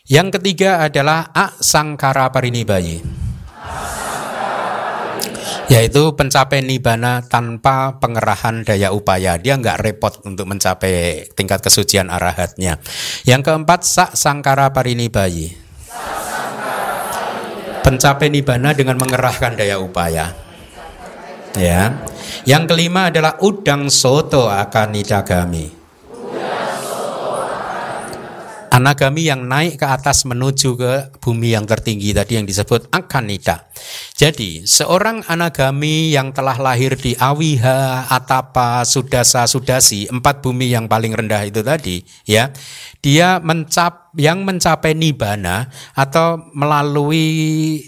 Yang ketiga adalah asangkara parinibayi yaitu pencapai nibana tanpa pengerahan daya upaya. Dia nggak repot untuk mencapai tingkat kesucian arahatnya. Yang keempat sak sangkara parinibayi. Pencapai nibana dengan mengerahkan daya upaya. Ya. Yang kelima adalah udang soto akan nidagami anagami yang naik ke atas menuju ke bumi yang tertinggi tadi yang disebut akanita. Jadi seorang anagami yang telah lahir di Awiha, Atapa, Sudasa, Sudasi, empat bumi yang paling rendah itu tadi, ya, dia mencap yang mencapai nibana atau melalui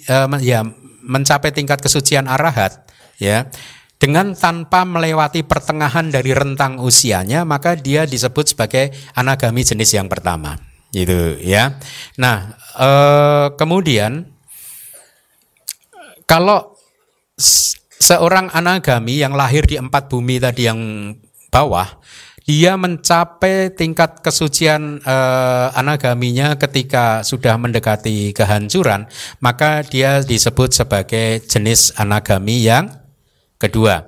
uh, ya mencapai tingkat kesucian arahat, ya, dengan tanpa melewati pertengahan dari rentang usianya maka dia disebut sebagai anagami jenis yang pertama gitu ya. Nah eh, kemudian kalau seorang anagami yang lahir di empat bumi tadi yang bawah dia mencapai tingkat kesucian eh, anagaminya ketika sudah mendekati kehancuran, maka dia disebut sebagai jenis anagami yang Kedua,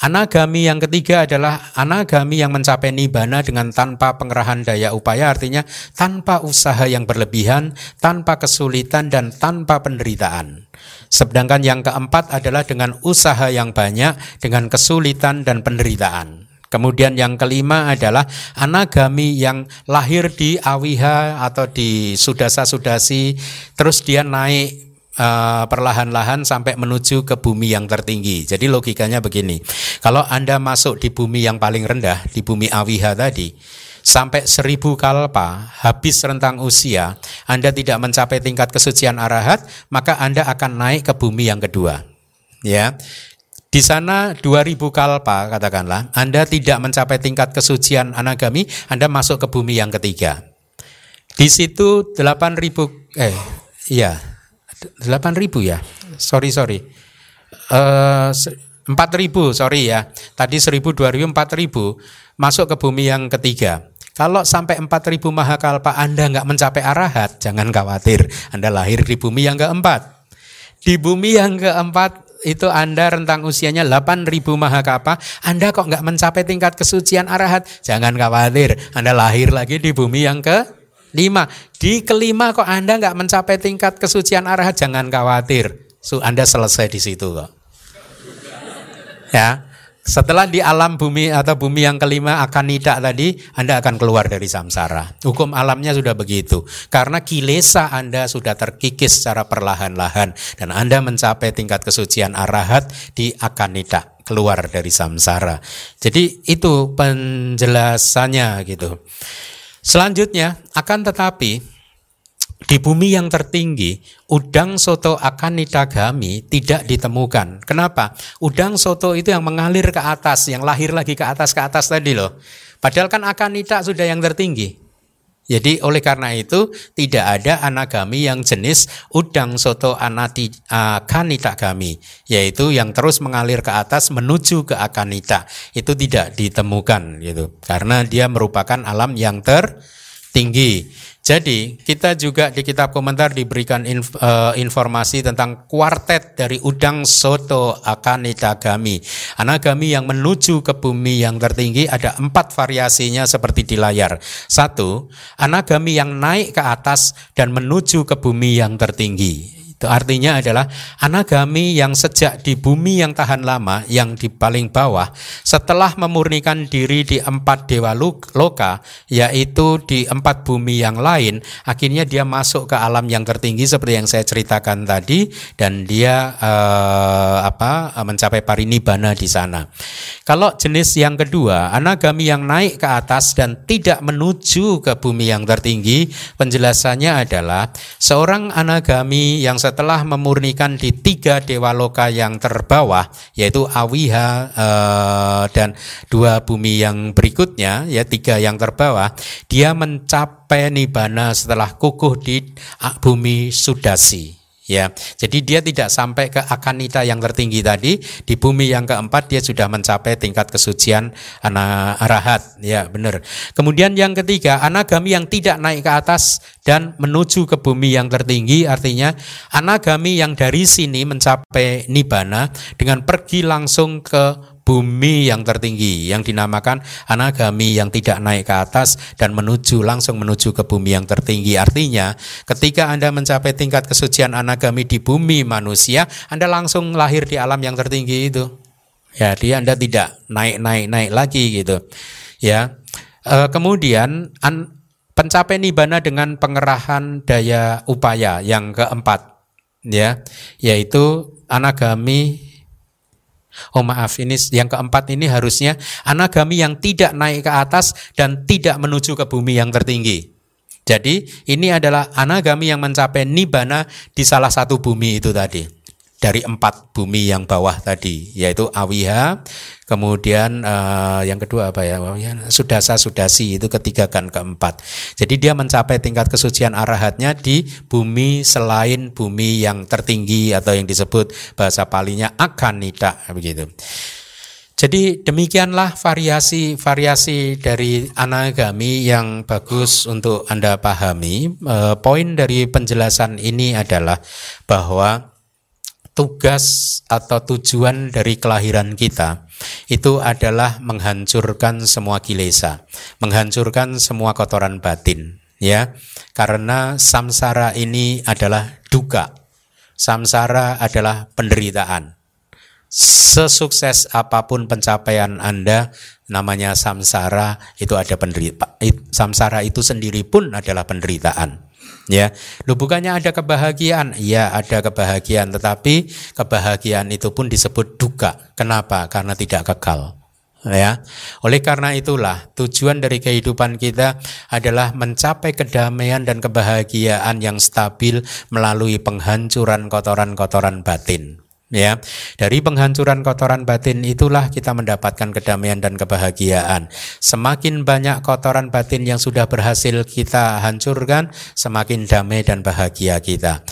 anagami yang ketiga adalah anagami yang mencapai nibana dengan tanpa pengerahan daya upaya, artinya tanpa usaha yang berlebihan, tanpa kesulitan, dan tanpa penderitaan. Sedangkan yang keempat adalah dengan usaha yang banyak, dengan kesulitan dan penderitaan. Kemudian yang kelima adalah anagami yang lahir di awiha atau di sudasa-sudasi, terus dia naik uh, perlahan-lahan sampai menuju ke bumi yang tertinggi. Jadi logikanya begini, kalau Anda masuk di bumi yang paling rendah, di bumi Awiha tadi, sampai seribu kalpa, habis rentang usia, Anda tidak mencapai tingkat kesucian arahat, maka Anda akan naik ke bumi yang kedua. Ya, di sana 2000 kalpa katakanlah, Anda tidak mencapai tingkat kesucian anagami, Anda masuk ke bumi yang ketiga. Di situ 8000 eh iya, 8000 ya. Sorry sorry. Uh, 4000 sorry ya. Tadi 1000 2000 4000 masuk ke bumi yang ketiga. Kalau sampai 4000 mahakalpa Anda nggak mencapai arahat, jangan khawatir. Anda lahir di bumi yang keempat. Di bumi yang keempat itu Anda rentang usianya 8000 mahakalpa, Anda kok nggak mencapai tingkat kesucian arahat, jangan khawatir. Anda lahir lagi di bumi yang ke Lima. Di kelima kok Anda nggak mencapai tingkat kesucian arahat, jangan khawatir. So, anda selesai di situ kok. Ya. Setelah di alam bumi atau bumi yang kelima akan tidak tadi, Anda akan keluar dari samsara. Hukum alamnya sudah begitu. Karena kilesa Anda sudah terkikis secara perlahan-lahan. Dan Anda mencapai tingkat kesucian arahat di akanita, keluar dari samsara. Jadi itu penjelasannya gitu. Selanjutnya, akan tetapi di bumi yang tertinggi, udang soto akan nitagami tidak ditemukan. Kenapa? Udang soto itu yang mengalir ke atas, yang lahir lagi ke atas ke atas tadi loh. Padahal kan akan nita sudah yang tertinggi. Jadi oleh karena itu tidak ada anagami yang jenis udang soto anati akanita kami, yaitu yang terus mengalir ke atas menuju ke akanita. Itu tidak ditemukan gitu. Karena dia merupakan alam yang tertinggi. Jadi kita juga di kitab komentar diberikan inf, uh, informasi tentang kuartet dari udang soto akanitagami. Anagami yang menuju ke bumi yang tertinggi ada empat variasinya seperti di layar. Satu, anagami yang naik ke atas dan menuju ke bumi yang tertinggi. Artinya adalah anagami yang sejak di bumi yang tahan lama, yang di paling bawah, setelah memurnikan diri di empat dewa loka, yaitu di empat bumi yang lain, akhirnya dia masuk ke alam yang tertinggi seperti yang saya ceritakan tadi, dan dia eh, apa mencapai parinibbana di sana. Kalau jenis yang kedua, anagami yang naik ke atas dan tidak menuju ke bumi yang tertinggi, penjelasannya adalah seorang anagami yang setelah memurnikan di tiga dewa loka yang terbawah yaitu Awiha eh, dan dua bumi yang berikutnya ya tiga yang terbawah dia mencapai nibana setelah kukuh di bumi Sudasi ya. Jadi dia tidak sampai ke akanita yang tertinggi tadi, di bumi yang keempat dia sudah mencapai tingkat kesucian arahat, ya benar. Kemudian yang ketiga, anagami yang tidak naik ke atas dan menuju ke bumi yang tertinggi, artinya anagami yang dari sini mencapai nibana dengan pergi langsung ke bumi yang tertinggi yang dinamakan anagami yang tidak naik ke atas dan menuju langsung menuju ke bumi yang tertinggi. Artinya, ketika Anda mencapai tingkat kesucian anagami di bumi manusia, Anda langsung lahir di alam yang tertinggi itu. Ya, dia Anda tidak naik-naik-naik lagi gitu. Ya. E, kemudian an, pencapai nibana dengan pengerahan daya upaya yang keempat ya, yaitu anagami Oh maaf, ini yang keempat ini harusnya anagami yang tidak naik ke atas dan tidak menuju ke bumi yang tertinggi. Jadi ini adalah anagami yang mencapai nibana di salah satu bumi itu tadi. Dari empat bumi yang bawah tadi, yaitu awiha, kemudian uh, yang kedua apa ya, sudasa sudasi itu ketiga kan keempat. Jadi dia mencapai tingkat kesucian arahatnya di bumi selain bumi yang tertinggi atau yang disebut bahasa palinya akanita begitu. Jadi demikianlah variasi-variasi dari anagami yang bagus untuk Anda pahami. E, poin dari penjelasan ini adalah bahwa tugas atau tujuan dari kelahiran kita itu adalah menghancurkan semua kilesa, menghancurkan semua kotoran batin, ya. Karena samsara ini adalah duka. Samsara adalah penderitaan sesukses apa pun pencapaian Anda namanya samsara itu ada penderita samsara itu sendiri pun adalah penderitaan ya. Lu bukannya ada kebahagiaan? Ya ada kebahagiaan. Tetapi kebahagiaan itu pun disebut duka. Kenapa? Karena tidak kekal. Ya. Oleh karena itulah tujuan dari kehidupan kita adalah mencapai kedamaian dan kebahagiaan yang stabil melalui penghancuran kotoran-kotoran batin ya. Dari penghancuran kotoran batin itulah kita mendapatkan kedamaian dan kebahagiaan. Semakin banyak kotoran batin yang sudah berhasil kita hancurkan semakin damai dan bahagia kita.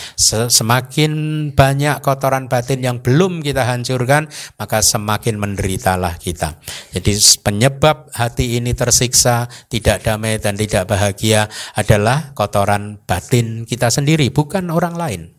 Semakin banyak kotoran batin yang belum kita hancurkan maka semakin menderitalah kita. Jadi penyebab hati ini tersiksa tidak damai dan tidak bahagia adalah kotoran batin kita sendiri bukan orang lain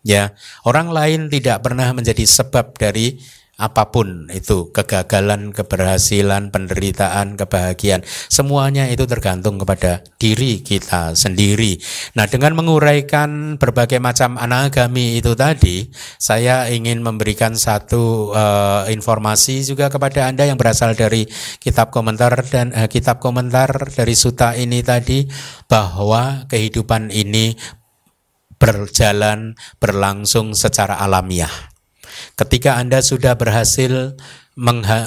Ya, orang lain tidak pernah menjadi sebab dari apa pun itu kegagalan, keberhasilan, penderitaan, kebahagiaan, semuanya itu tergantung kepada diri kita sendiri. Nah, dengan menguraikan berbagai macam anagami itu tadi, saya ingin memberikan satu uh, informasi juga kepada Anda yang berasal dari kitab komentar dan uh, kitab komentar dari suta ini tadi bahwa kehidupan ini berjalan berlangsung secara alamiah. Ketika Anda sudah berhasil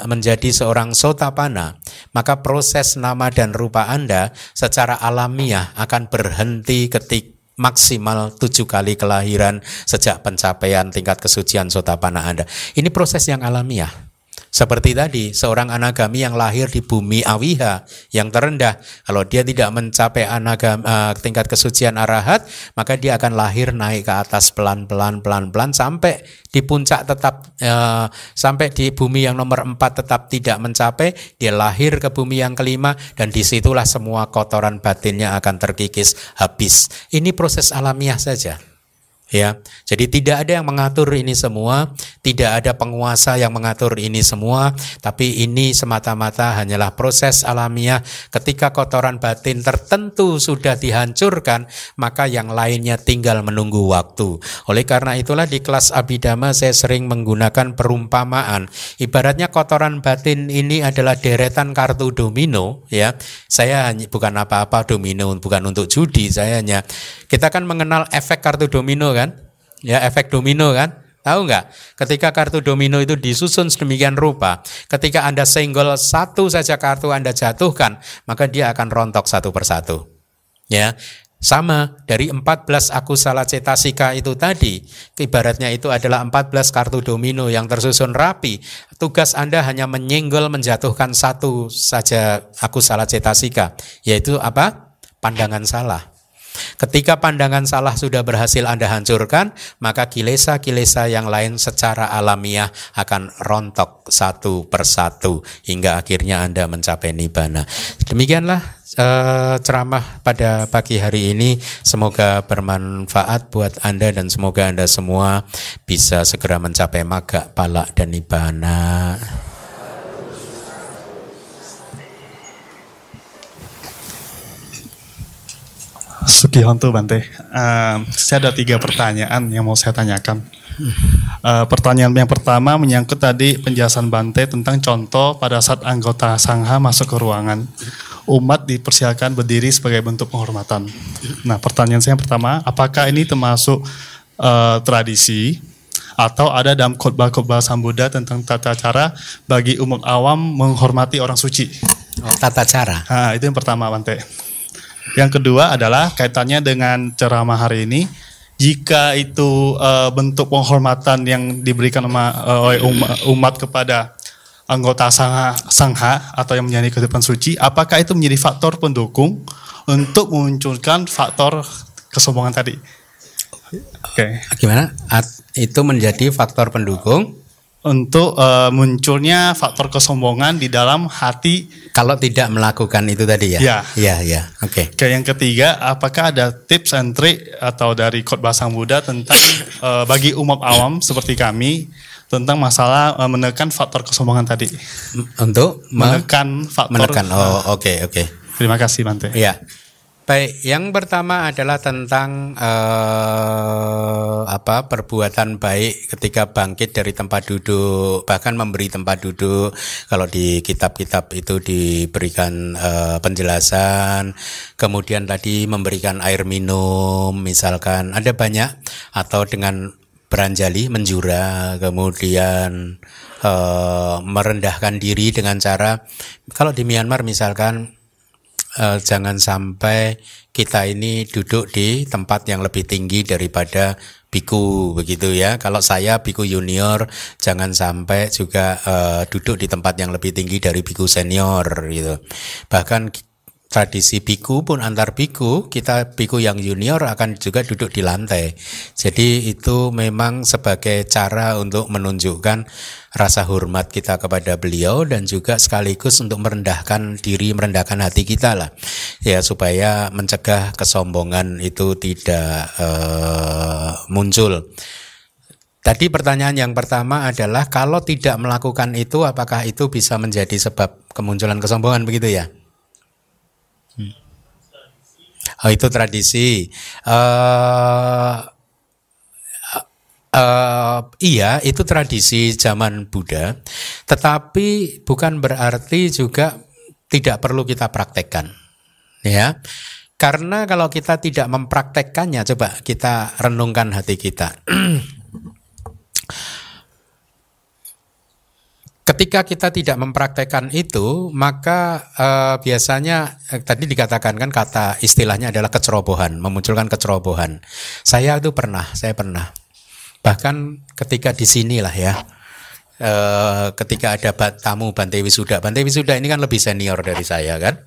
menjadi seorang sotapana, maka proses nama dan rupa Anda secara alamiah akan berhenti ketik maksimal tujuh kali kelahiran sejak pencapaian tingkat kesucian sotapana Anda. Ini proses yang alamiah. Seperti tadi, seorang anagami yang lahir di bumi awiha yang terendah, kalau dia tidak mencapai anagam, uh, tingkat kesucian arahat, maka dia akan lahir naik ke atas pelan-pelan, pelan-pelan sampai di puncak tetap uh, sampai di bumi yang nomor empat tetap tidak mencapai, dia lahir ke bumi yang kelima dan di situlah semua kotoran batinnya akan terkikis habis. Ini proses alamiah saja ya. Jadi tidak ada yang mengatur ini semua, tidak ada penguasa yang mengatur ini semua, tapi ini semata-mata hanyalah proses alamiah ketika kotoran batin tertentu sudah dihancurkan, maka yang lainnya tinggal menunggu waktu. Oleh karena itulah di kelas abidama saya sering menggunakan perumpamaan. Ibaratnya kotoran batin ini adalah deretan kartu domino, ya. Saya bukan apa-apa domino, bukan untuk judi, saya hanya kita kan mengenal efek kartu domino kan? Ya, efek domino kan? Tahu nggak? Ketika kartu domino itu disusun sedemikian rupa, ketika Anda senggol satu saja kartu Anda jatuhkan, maka dia akan rontok satu persatu. Ya, sama dari 14 akusala cetasika itu tadi, ibaratnya itu adalah 14 kartu domino yang tersusun rapi. Tugas Anda hanya menyenggol menjatuhkan satu saja akusala cetasika, yaitu apa? Pandangan salah. Ketika pandangan salah sudah berhasil Anda hancurkan, maka kilesa-kilesa yang lain secara alamiah akan rontok satu persatu hingga akhirnya Anda mencapai nibbana. Demikianlah uh, ceramah pada pagi hari ini. Semoga bermanfaat buat Anda dan semoga Anda semua bisa segera mencapai maga, palak dan nibbana. Sugihanto Bante, uh, saya ada tiga pertanyaan yang mau saya tanyakan. Uh, pertanyaan yang pertama menyangkut tadi penjelasan Bante tentang contoh pada saat anggota sangha masuk ke ruangan. Umat dipersilakan berdiri sebagai bentuk penghormatan. Nah pertanyaan saya yang pertama, apakah ini termasuk uh, tradisi atau ada dalam khotbah-khotbah Sang Buddha tentang tata cara bagi umat awam menghormati orang suci? Oh, tata cara. Nah, itu yang pertama Bante. Yang kedua adalah kaitannya dengan ceramah hari ini. jika itu uh, bentuk penghormatan yang diberikan oleh umat, umat kepada anggota sangha, sangha atau yang menjadi kehidupan suci, apakah itu menjadi faktor pendukung untuk memunculkan faktor kesombongan tadi? Oke. Okay. Gimana? At, itu menjadi faktor pendukung untuk uh, munculnya faktor kesombongan di dalam hati kalau tidak melakukan itu tadi ya. Ya, ya, ya. Oke. Okay. Yang ketiga, apakah ada tips and trick atau dari khotbah Sang Buddha tentang uh, bagi umat awam seperti kami tentang masalah uh, menekan faktor kesombongan tadi? Untuk menekan faktor menekan. Oh, oke, okay, oke. Okay. Terima kasih, Bante. Ya. Baik, yang pertama adalah tentang eh, apa perbuatan baik ketika bangkit dari tempat duduk, bahkan memberi tempat duduk. Kalau di kitab-kitab itu diberikan eh, penjelasan, kemudian tadi memberikan air minum, misalkan ada banyak, atau dengan beranjali, menjura, kemudian eh, merendahkan diri dengan cara, kalau di Myanmar misalkan uh, jangan sampai kita ini duduk di tempat yang lebih tinggi daripada biku begitu ya. Kalau saya biku junior jangan sampai juga uh, duduk di tempat yang lebih tinggi dari biku senior gitu. Bahkan tradisi biku pun antar biku, kita biku yang junior akan juga duduk di lantai. Jadi itu memang sebagai cara untuk menunjukkan rasa hormat kita kepada beliau dan juga sekaligus untuk merendahkan diri, merendahkan hati kita lah. Ya supaya mencegah kesombongan itu tidak uh, muncul. Tadi pertanyaan yang pertama adalah kalau tidak melakukan itu apakah itu bisa menjadi sebab kemunculan kesombongan begitu ya? Oh itu tradisi. Uh, uh, iya itu tradisi zaman Buddha, tetapi bukan berarti juga tidak perlu kita praktekkan, ya. Karena kalau kita tidak mempraktekkannya, coba kita renungkan hati kita. Ketika kita tidak mempraktekkan itu, maka eh, biasanya eh, tadi dikatakan kan kata istilahnya adalah kecerobohan, memunculkan kecerobohan. Saya itu pernah, saya pernah. Bahkan ketika di sinilah ya, eh, ketika ada tamu Bante Wisuda, Bante Wisuda ini kan lebih senior dari saya kan.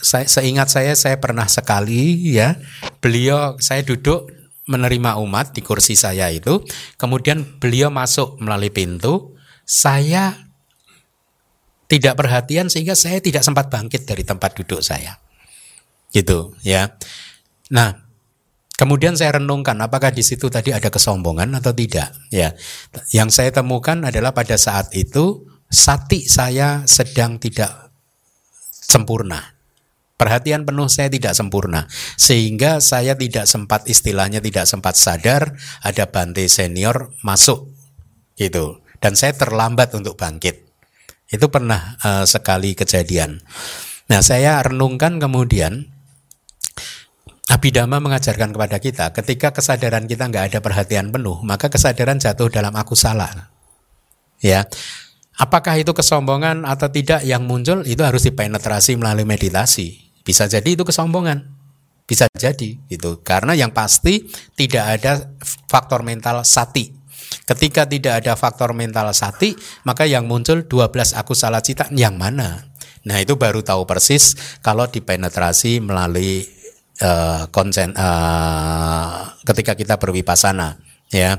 Saya, seingat saya, saya pernah sekali ya, beliau saya duduk menerima umat di kursi saya itu, kemudian beliau masuk melalui pintu saya tidak perhatian sehingga saya tidak sempat bangkit dari tempat duduk saya. Gitu ya. Nah, kemudian saya renungkan apakah di situ tadi ada kesombongan atau tidak, ya. Yang saya temukan adalah pada saat itu sati saya sedang tidak sempurna. Perhatian penuh saya tidak sempurna sehingga saya tidak sempat istilahnya tidak sempat sadar ada bante senior masuk gitu dan saya terlambat untuk bangkit. Itu pernah uh, sekali kejadian. Nah, saya renungkan kemudian Abhidhamma mengajarkan kepada kita ketika kesadaran kita nggak ada perhatian penuh, maka kesadaran jatuh dalam aku salah. Ya. Apakah itu kesombongan atau tidak yang muncul itu harus dipenetrasi melalui meditasi. Bisa jadi itu kesombongan. Bisa jadi gitu. Karena yang pasti tidak ada faktor mental sati Ketika tidak ada faktor mental sati, maka yang muncul 12 aku salah cita yang mana? Nah, itu baru tahu persis kalau dipenetrasi melalui uh, konsen uh, ketika kita berwipasana, ya.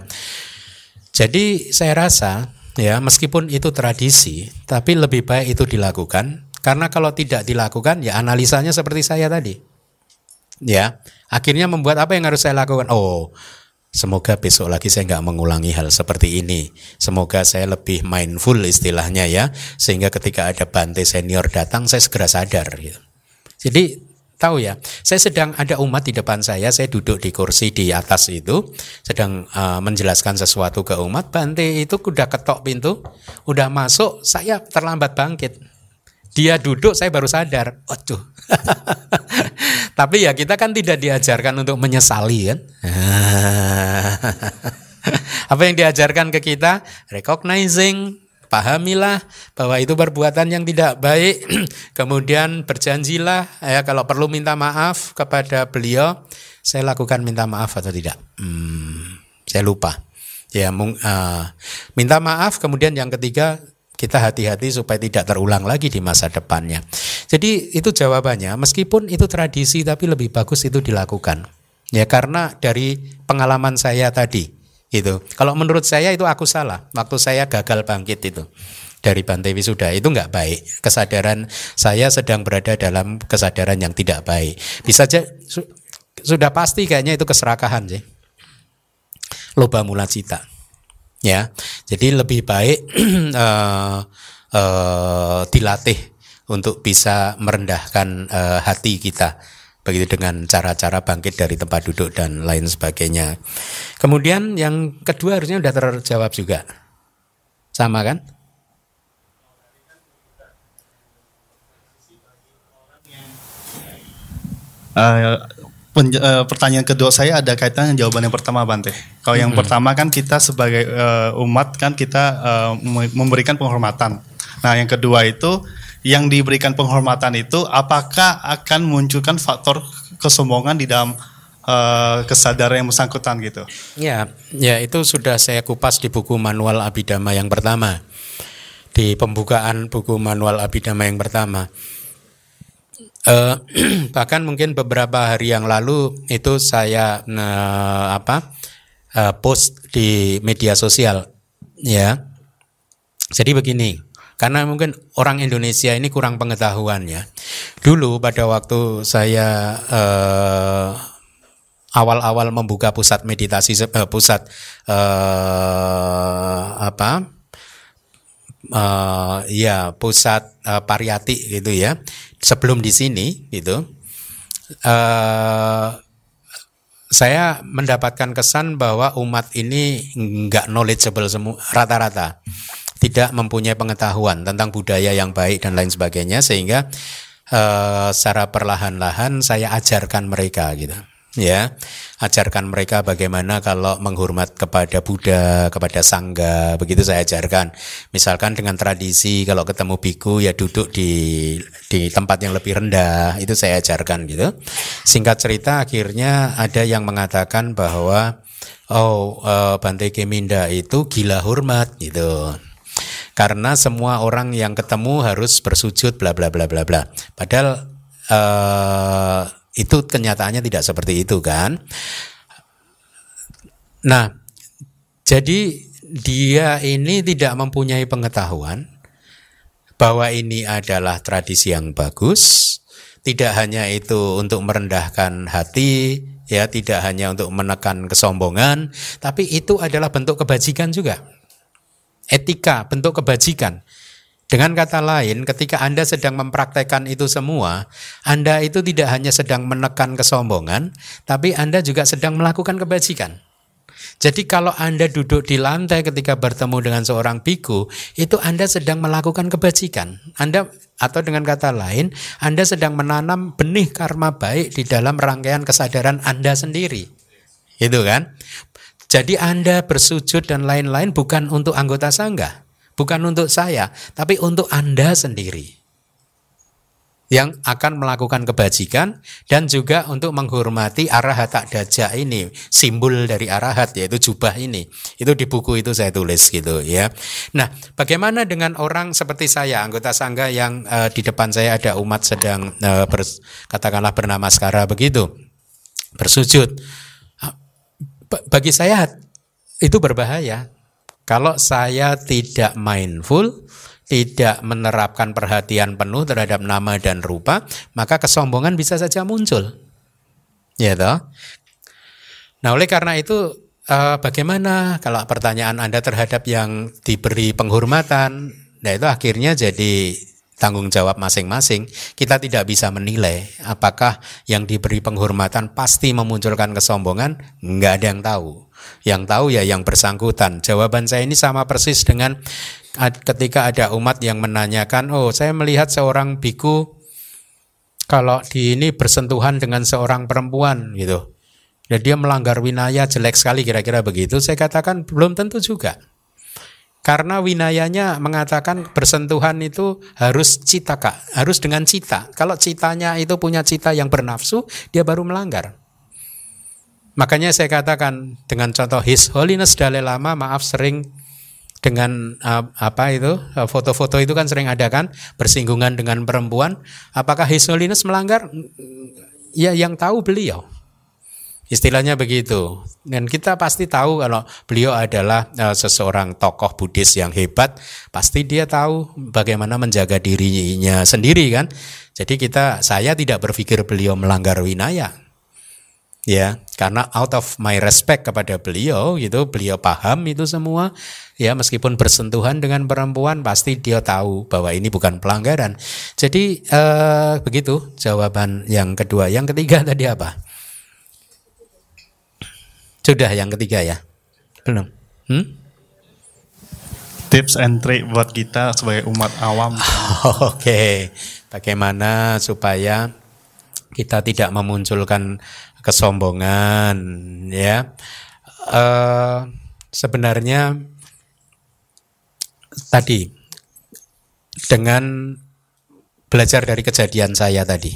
Jadi saya rasa ya meskipun itu tradisi, tapi lebih baik itu dilakukan karena kalau tidak dilakukan ya analisanya seperti saya tadi. Ya, akhirnya membuat apa yang harus saya lakukan? Oh, Semoga besok lagi saya nggak mengulangi hal seperti ini. Semoga saya lebih mindful istilahnya ya, sehingga ketika ada bante senior datang saya segera sadar. Gitu. Jadi tahu ya, saya sedang ada umat di depan saya, saya duduk di kursi di atas itu, sedang uh, menjelaskan sesuatu ke umat. Bante itu udah ketok pintu, udah masuk, saya terlambat bangkit. Dia duduk, saya baru sadar. Waduh. Tapi ya kita kan tidak diajarkan untuk menyesali kan. Apa yang diajarkan ke kita? Recognizing, pahamilah bahwa itu perbuatan yang tidak baik. Kemudian berjanjilah ya kalau perlu minta maaf kepada beliau saya lakukan minta maaf atau tidak? Hmm, saya lupa. Ya, uh, minta maaf. Kemudian yang ketiga kita hati-hati supaya tidak terulang lagi di masa depannya. Jadi itu jawabannya. Meskipun itu tradisi, tapi lebih bagus itu dilakukan. Ya karena dari pengalaman saya tadi itu. Kalau menurut saya itu aku salah. Waktu saya gagal bangkit itu dari Bante Wisuda itu nggak baik. Kesadaran saya sedang berada dalam kesadaran yang tidak baik. Bisa aja su, sudah pasti kayaknya itu keserakahan sih. Loba mula cita ya jadi lebih baik uh, uh, dilatih untuk bisa merendahkan uh, hati kita begitu dengan cara-cara bangkit dari tempat duduk dan lain sebagainya kemudian yang kedua harusnya sudah terjawab juga sama kan uh, uh, pertanyaan kedua saya ada kaitannya jawaban yang pertama Bante. Kalau yang hmm. pertama kan kita sebagai uh, umat kan kita uh, memberikan penghormatan. Nah, yang kedua itu yang diberikan penghormatan itu apakah akan munculkan faktor kesombongan di dalam uh, kesadaran yang bersangkutan gitu? Ya, ya itu sudah saya kupas di buku manual Abidama yang pertama. Di pembukaan buku manual Abidama yang pertama. Uh, bahkan mungkin beberapa hari yang lalu itu saya uh, apa uh, post di media sosial ya. Jadi begini, karena mungkin orang Indonesia ini kurang pengetahuan ya. Dulu pada waktu saya uh, awal-awal membuka pusat meditasi uh, pusat uh, apa uh, ya pusat uh, pariyati gitu ya sebelum di sini gitu uh, saya mendapatkan kesan bahwa umat ini nggak knowledgeable semua rata-rata tidak mempunyai pengetahuan tentang budaya yang baik dan lain sebagainya sehingga uh, secara perlahan-lahan saya ajarkan mereka gitu. Ya ajarkan mereka bagaimana kalau menghormat kepada Buddha kepada sangga begitu saya ajarkan. Misalkan dengan tradisi kalau ketemu biku ya duduk di di tempat yang lebih rendah itu saya ajarkan gitu. Singkat cerita akhirnya ada yang mengatakan bahwa oh uh, Bante Keminda itu gila hormat gitu karena semua orang yang ketemu harus bersujud bla bla bla bla bla padahal uh, itu kenyataannya tidak seperti itu kan. Nah, jadi dia ini tidak mempunyai pengetahuan bahwa ini adalah tradisi yang bagus, tidak hanya itu untuk merendahkan hati, ya tidak hanya untuk menekan kesombongan, tapi itu adalah bentuk kebajikan juga. Etika, bentuk kebajikan. Dengan kata lain, ketika Anda sedang mempraktekkan itu semua, Anda itu tidak hanya sedang menekan kesombongan, tapi Anda juga sedang melakukan kebajikan. Jadi kalau Anda duduk di lantai ketika bertemu dengan seorang biku, itu Anda sedang melakukan kebajikan. Anda atau dengan kata lain, Anda sedang menanam benih karma baik di dalam rangkaian kesadaran Anda sendiri. Itu kan? Jadi Anda bersujud dan lain-lain bukan untuk anggota sangga bukan untuk saya, tapi untuk Anda sendiri. Yang akan melakukan kebajikan dan juga untuk menghormati arahat daja ini simbol dari arahat yaitu jubah ini. Itu di buku itu saya tulis gitu ya. Nah bagaimana dengan orang seperti saya anggota sangga yang uh, di depan saya ada umat sedang uh, ber, katakanlah bernama sekarang begitu bersujud bagi saya itu berbahaya kalau saya tidak mindful, tidak menerapkan perhatian penuh terhadap nama dan rupa, maka kesombongan bisa saja muncul. Ya toh? Nah, oleh karena itu eh, bagaimana kalau pertanyaan Anda terhadap yang diberi penghormatan? Nah, itu akhirnya jadi tanggung jawab masing-masing. Kita tidak bisa menilai apakah yang diberi penghormatan pasti memunculkan kesombongan, nggak ada yang tahu. Yang tahu ya yang bersangkutan. Jawaban saya ini sama persis dengan ketika ada umat yang menanyakan, "Oh, saya melihat seorang biku kalau di ini bersentuhan dengan seorang perempuan gitu." Dan dia melanggar winaya jelek sekali kira-kira begitu. Saya katakan belum tentu juga. Karena winayanya mengatakan bersentuhan itu harus cita kak, harus dengan cita. Kalau citanya itu punya cita yang bernafsu, dia baru melanggar. Makanya saya katakan dengan contoh His Holiness Dalai Lama, maaf sering dengan uh, apa itu uh, foto-foto itu kan sering ada kan bersinggungan dengan perempuan. Apakah His Holiness melanggar? Ya yang tahu beliau. Istilahnya begitu. Dan kita pasti tahu kalau beliau adalah uh, seseorang tokoh Buddhis yang hebat, pasti dia tahu bagaimana menjaga dirinya sendiri kan. Jadi kita saya tidak berpikir beliau melanggar winaya. Ya karena out of my respect kepada beliau gitu beliau paham itu semua. Ya meskipun bersentuhan dengan perempuan pasti dia tahu bahwa ini bukan pelanggaran. Jadi eh, begitu jawaban yang kedua. Yang ketiga tadi apa sudah yang ketiga ya. Belum. Hmm? tips and trick buat kita sebagai umat awam. Oke. Okay. bagaimana supaya kita tidak memunculkan kesombongan ya? Uh, sebenarnya tadi dengan belajar dari kejadian saya tadi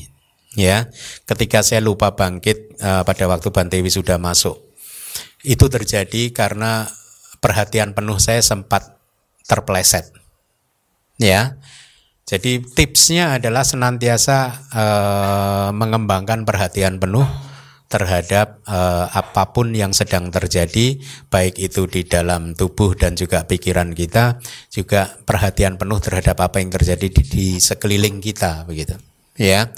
ya. Ketika saya lupa bangkit uh, pada waktu Bantewi sudah masuk itu terjadi karena perhatian penuh saya sempat terpleset. Ya. Jadi tipsnya adalah senantiasa uh, mengembangkan perhatian penuh terhadap uh, apa pun yang sedang terjadi baik itu di dalam tubuh dan juga pikiran kita juga perhatian penuh terhadap apa yang terjadi di, di sekeliling kita begitu. Ya.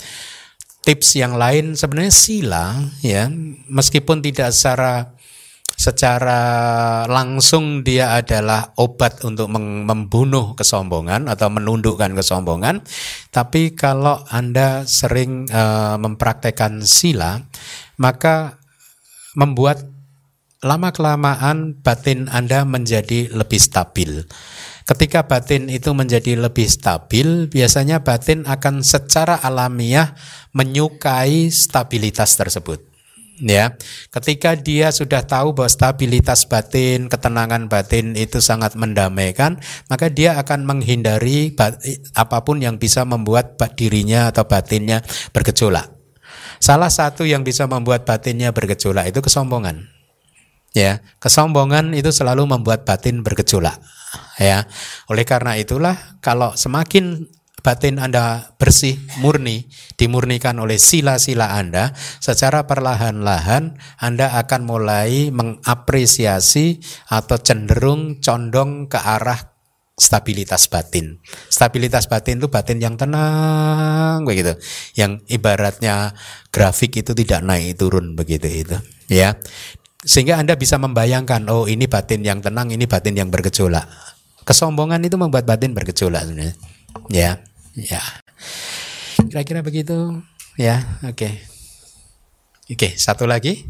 Tips yang lain sebenarnya sila ya meskipun tidak secara secara langsung dia adalah obat untuk membunuh kesombongan atau menundukkan kesombongan tapi kalau Anda sering uh, mempraktekkan sila maka membuat lama-kelamaan batin Anda menjadi lebih stabil. Ketika batin itu menjadi lebih stabil, biasanya batin akan secara alamiah menyukai stabilitas tersebut. Ya, ketika dia sudah tahu bahwa stabilitas batin, ketenangan batin itu sangat mendamaikan, maka dia akan menghindari apa pun yang bisa membuat dirinya atau batinnya bergejolak. Salah satu yang bisa membuat batinnya bergejolak itu kesombongan. Ya, kesombongan itu selalu membuat batin bergejolak. Ya, oleh karena itulah kalau semakin batin Anda bersih, murni, dimurnikan oleh sila-sila Anda, secara perlahan-lahan Anda akan mulai mengapresiasi atau cenderung condong ke arah stabilitas batin. Stabilitas batin itu batin yang tenang begitu. Yang ibaratnya grafik itu tidak naik turun begitu itu. Ya. Sehingga Anda bisa membayangkan oh ini batin yang tenang, ini batin yang bergejolak. Kesombongan itu membuat batin bergejolak sebenarnya. Ya. Ya. Kira-kira begitu. Ya, oke. Okay. Oke, okay, satu lagi.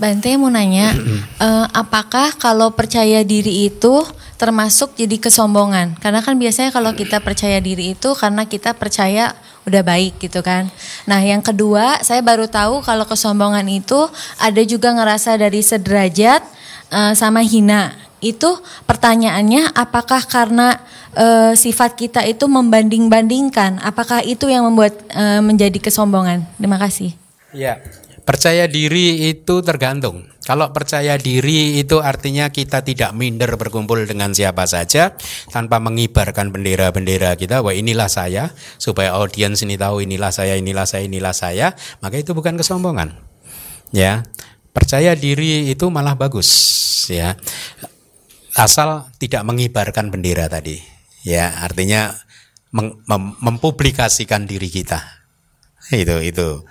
Bante mau nanya, uh, apakah kalau percaya diri itu termasuk jadi kesombongan? Karena kan biasanya kalau kita percaya diri itu karena kita percaya udah baik gitu kan. Nah yang kedua, saya baru tahu kalau kesombongan itu ada juga ngerasa dari sederajat uh, sama hina. Itu pertanyaannya, apakah karena uh, sifat kita itu membanding-bandingkan? Apakah itu yang membuat uh, menjadi kesombongan? Terima kasih. Ya, Percaya diri itu tergantung. Kalau percaya diri itu artinya kita tidak minder berkumpul dengan siapa saja tanpa mengibarkan bendera-bendera kita wah inilah saya supaya audiens ini tahu inilah saya inilah saya inilah saya maka itu bukan kesombongan ya percaya diri itu malah bagus ya asal tidak mengibarkan bendera tadi ya artinya mem mempublikasikan diri kita. Itu itu.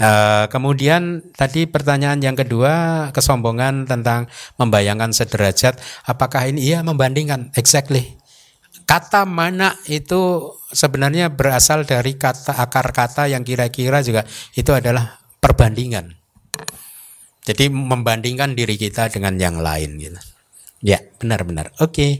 Uh, kemudian tadi pertanyaan yang kedua kesombongan tentang membayangkan sederajat. Apakah ini? Iya membandingkan. Exactly. Kata mana itu sebenarnya berasal dari kata akar kata yang kira-kira juga itu adalah perbandingan. Jadi membandingkan diri kita dengan yang lain gitu. Ya benar-benar. Oke. okay.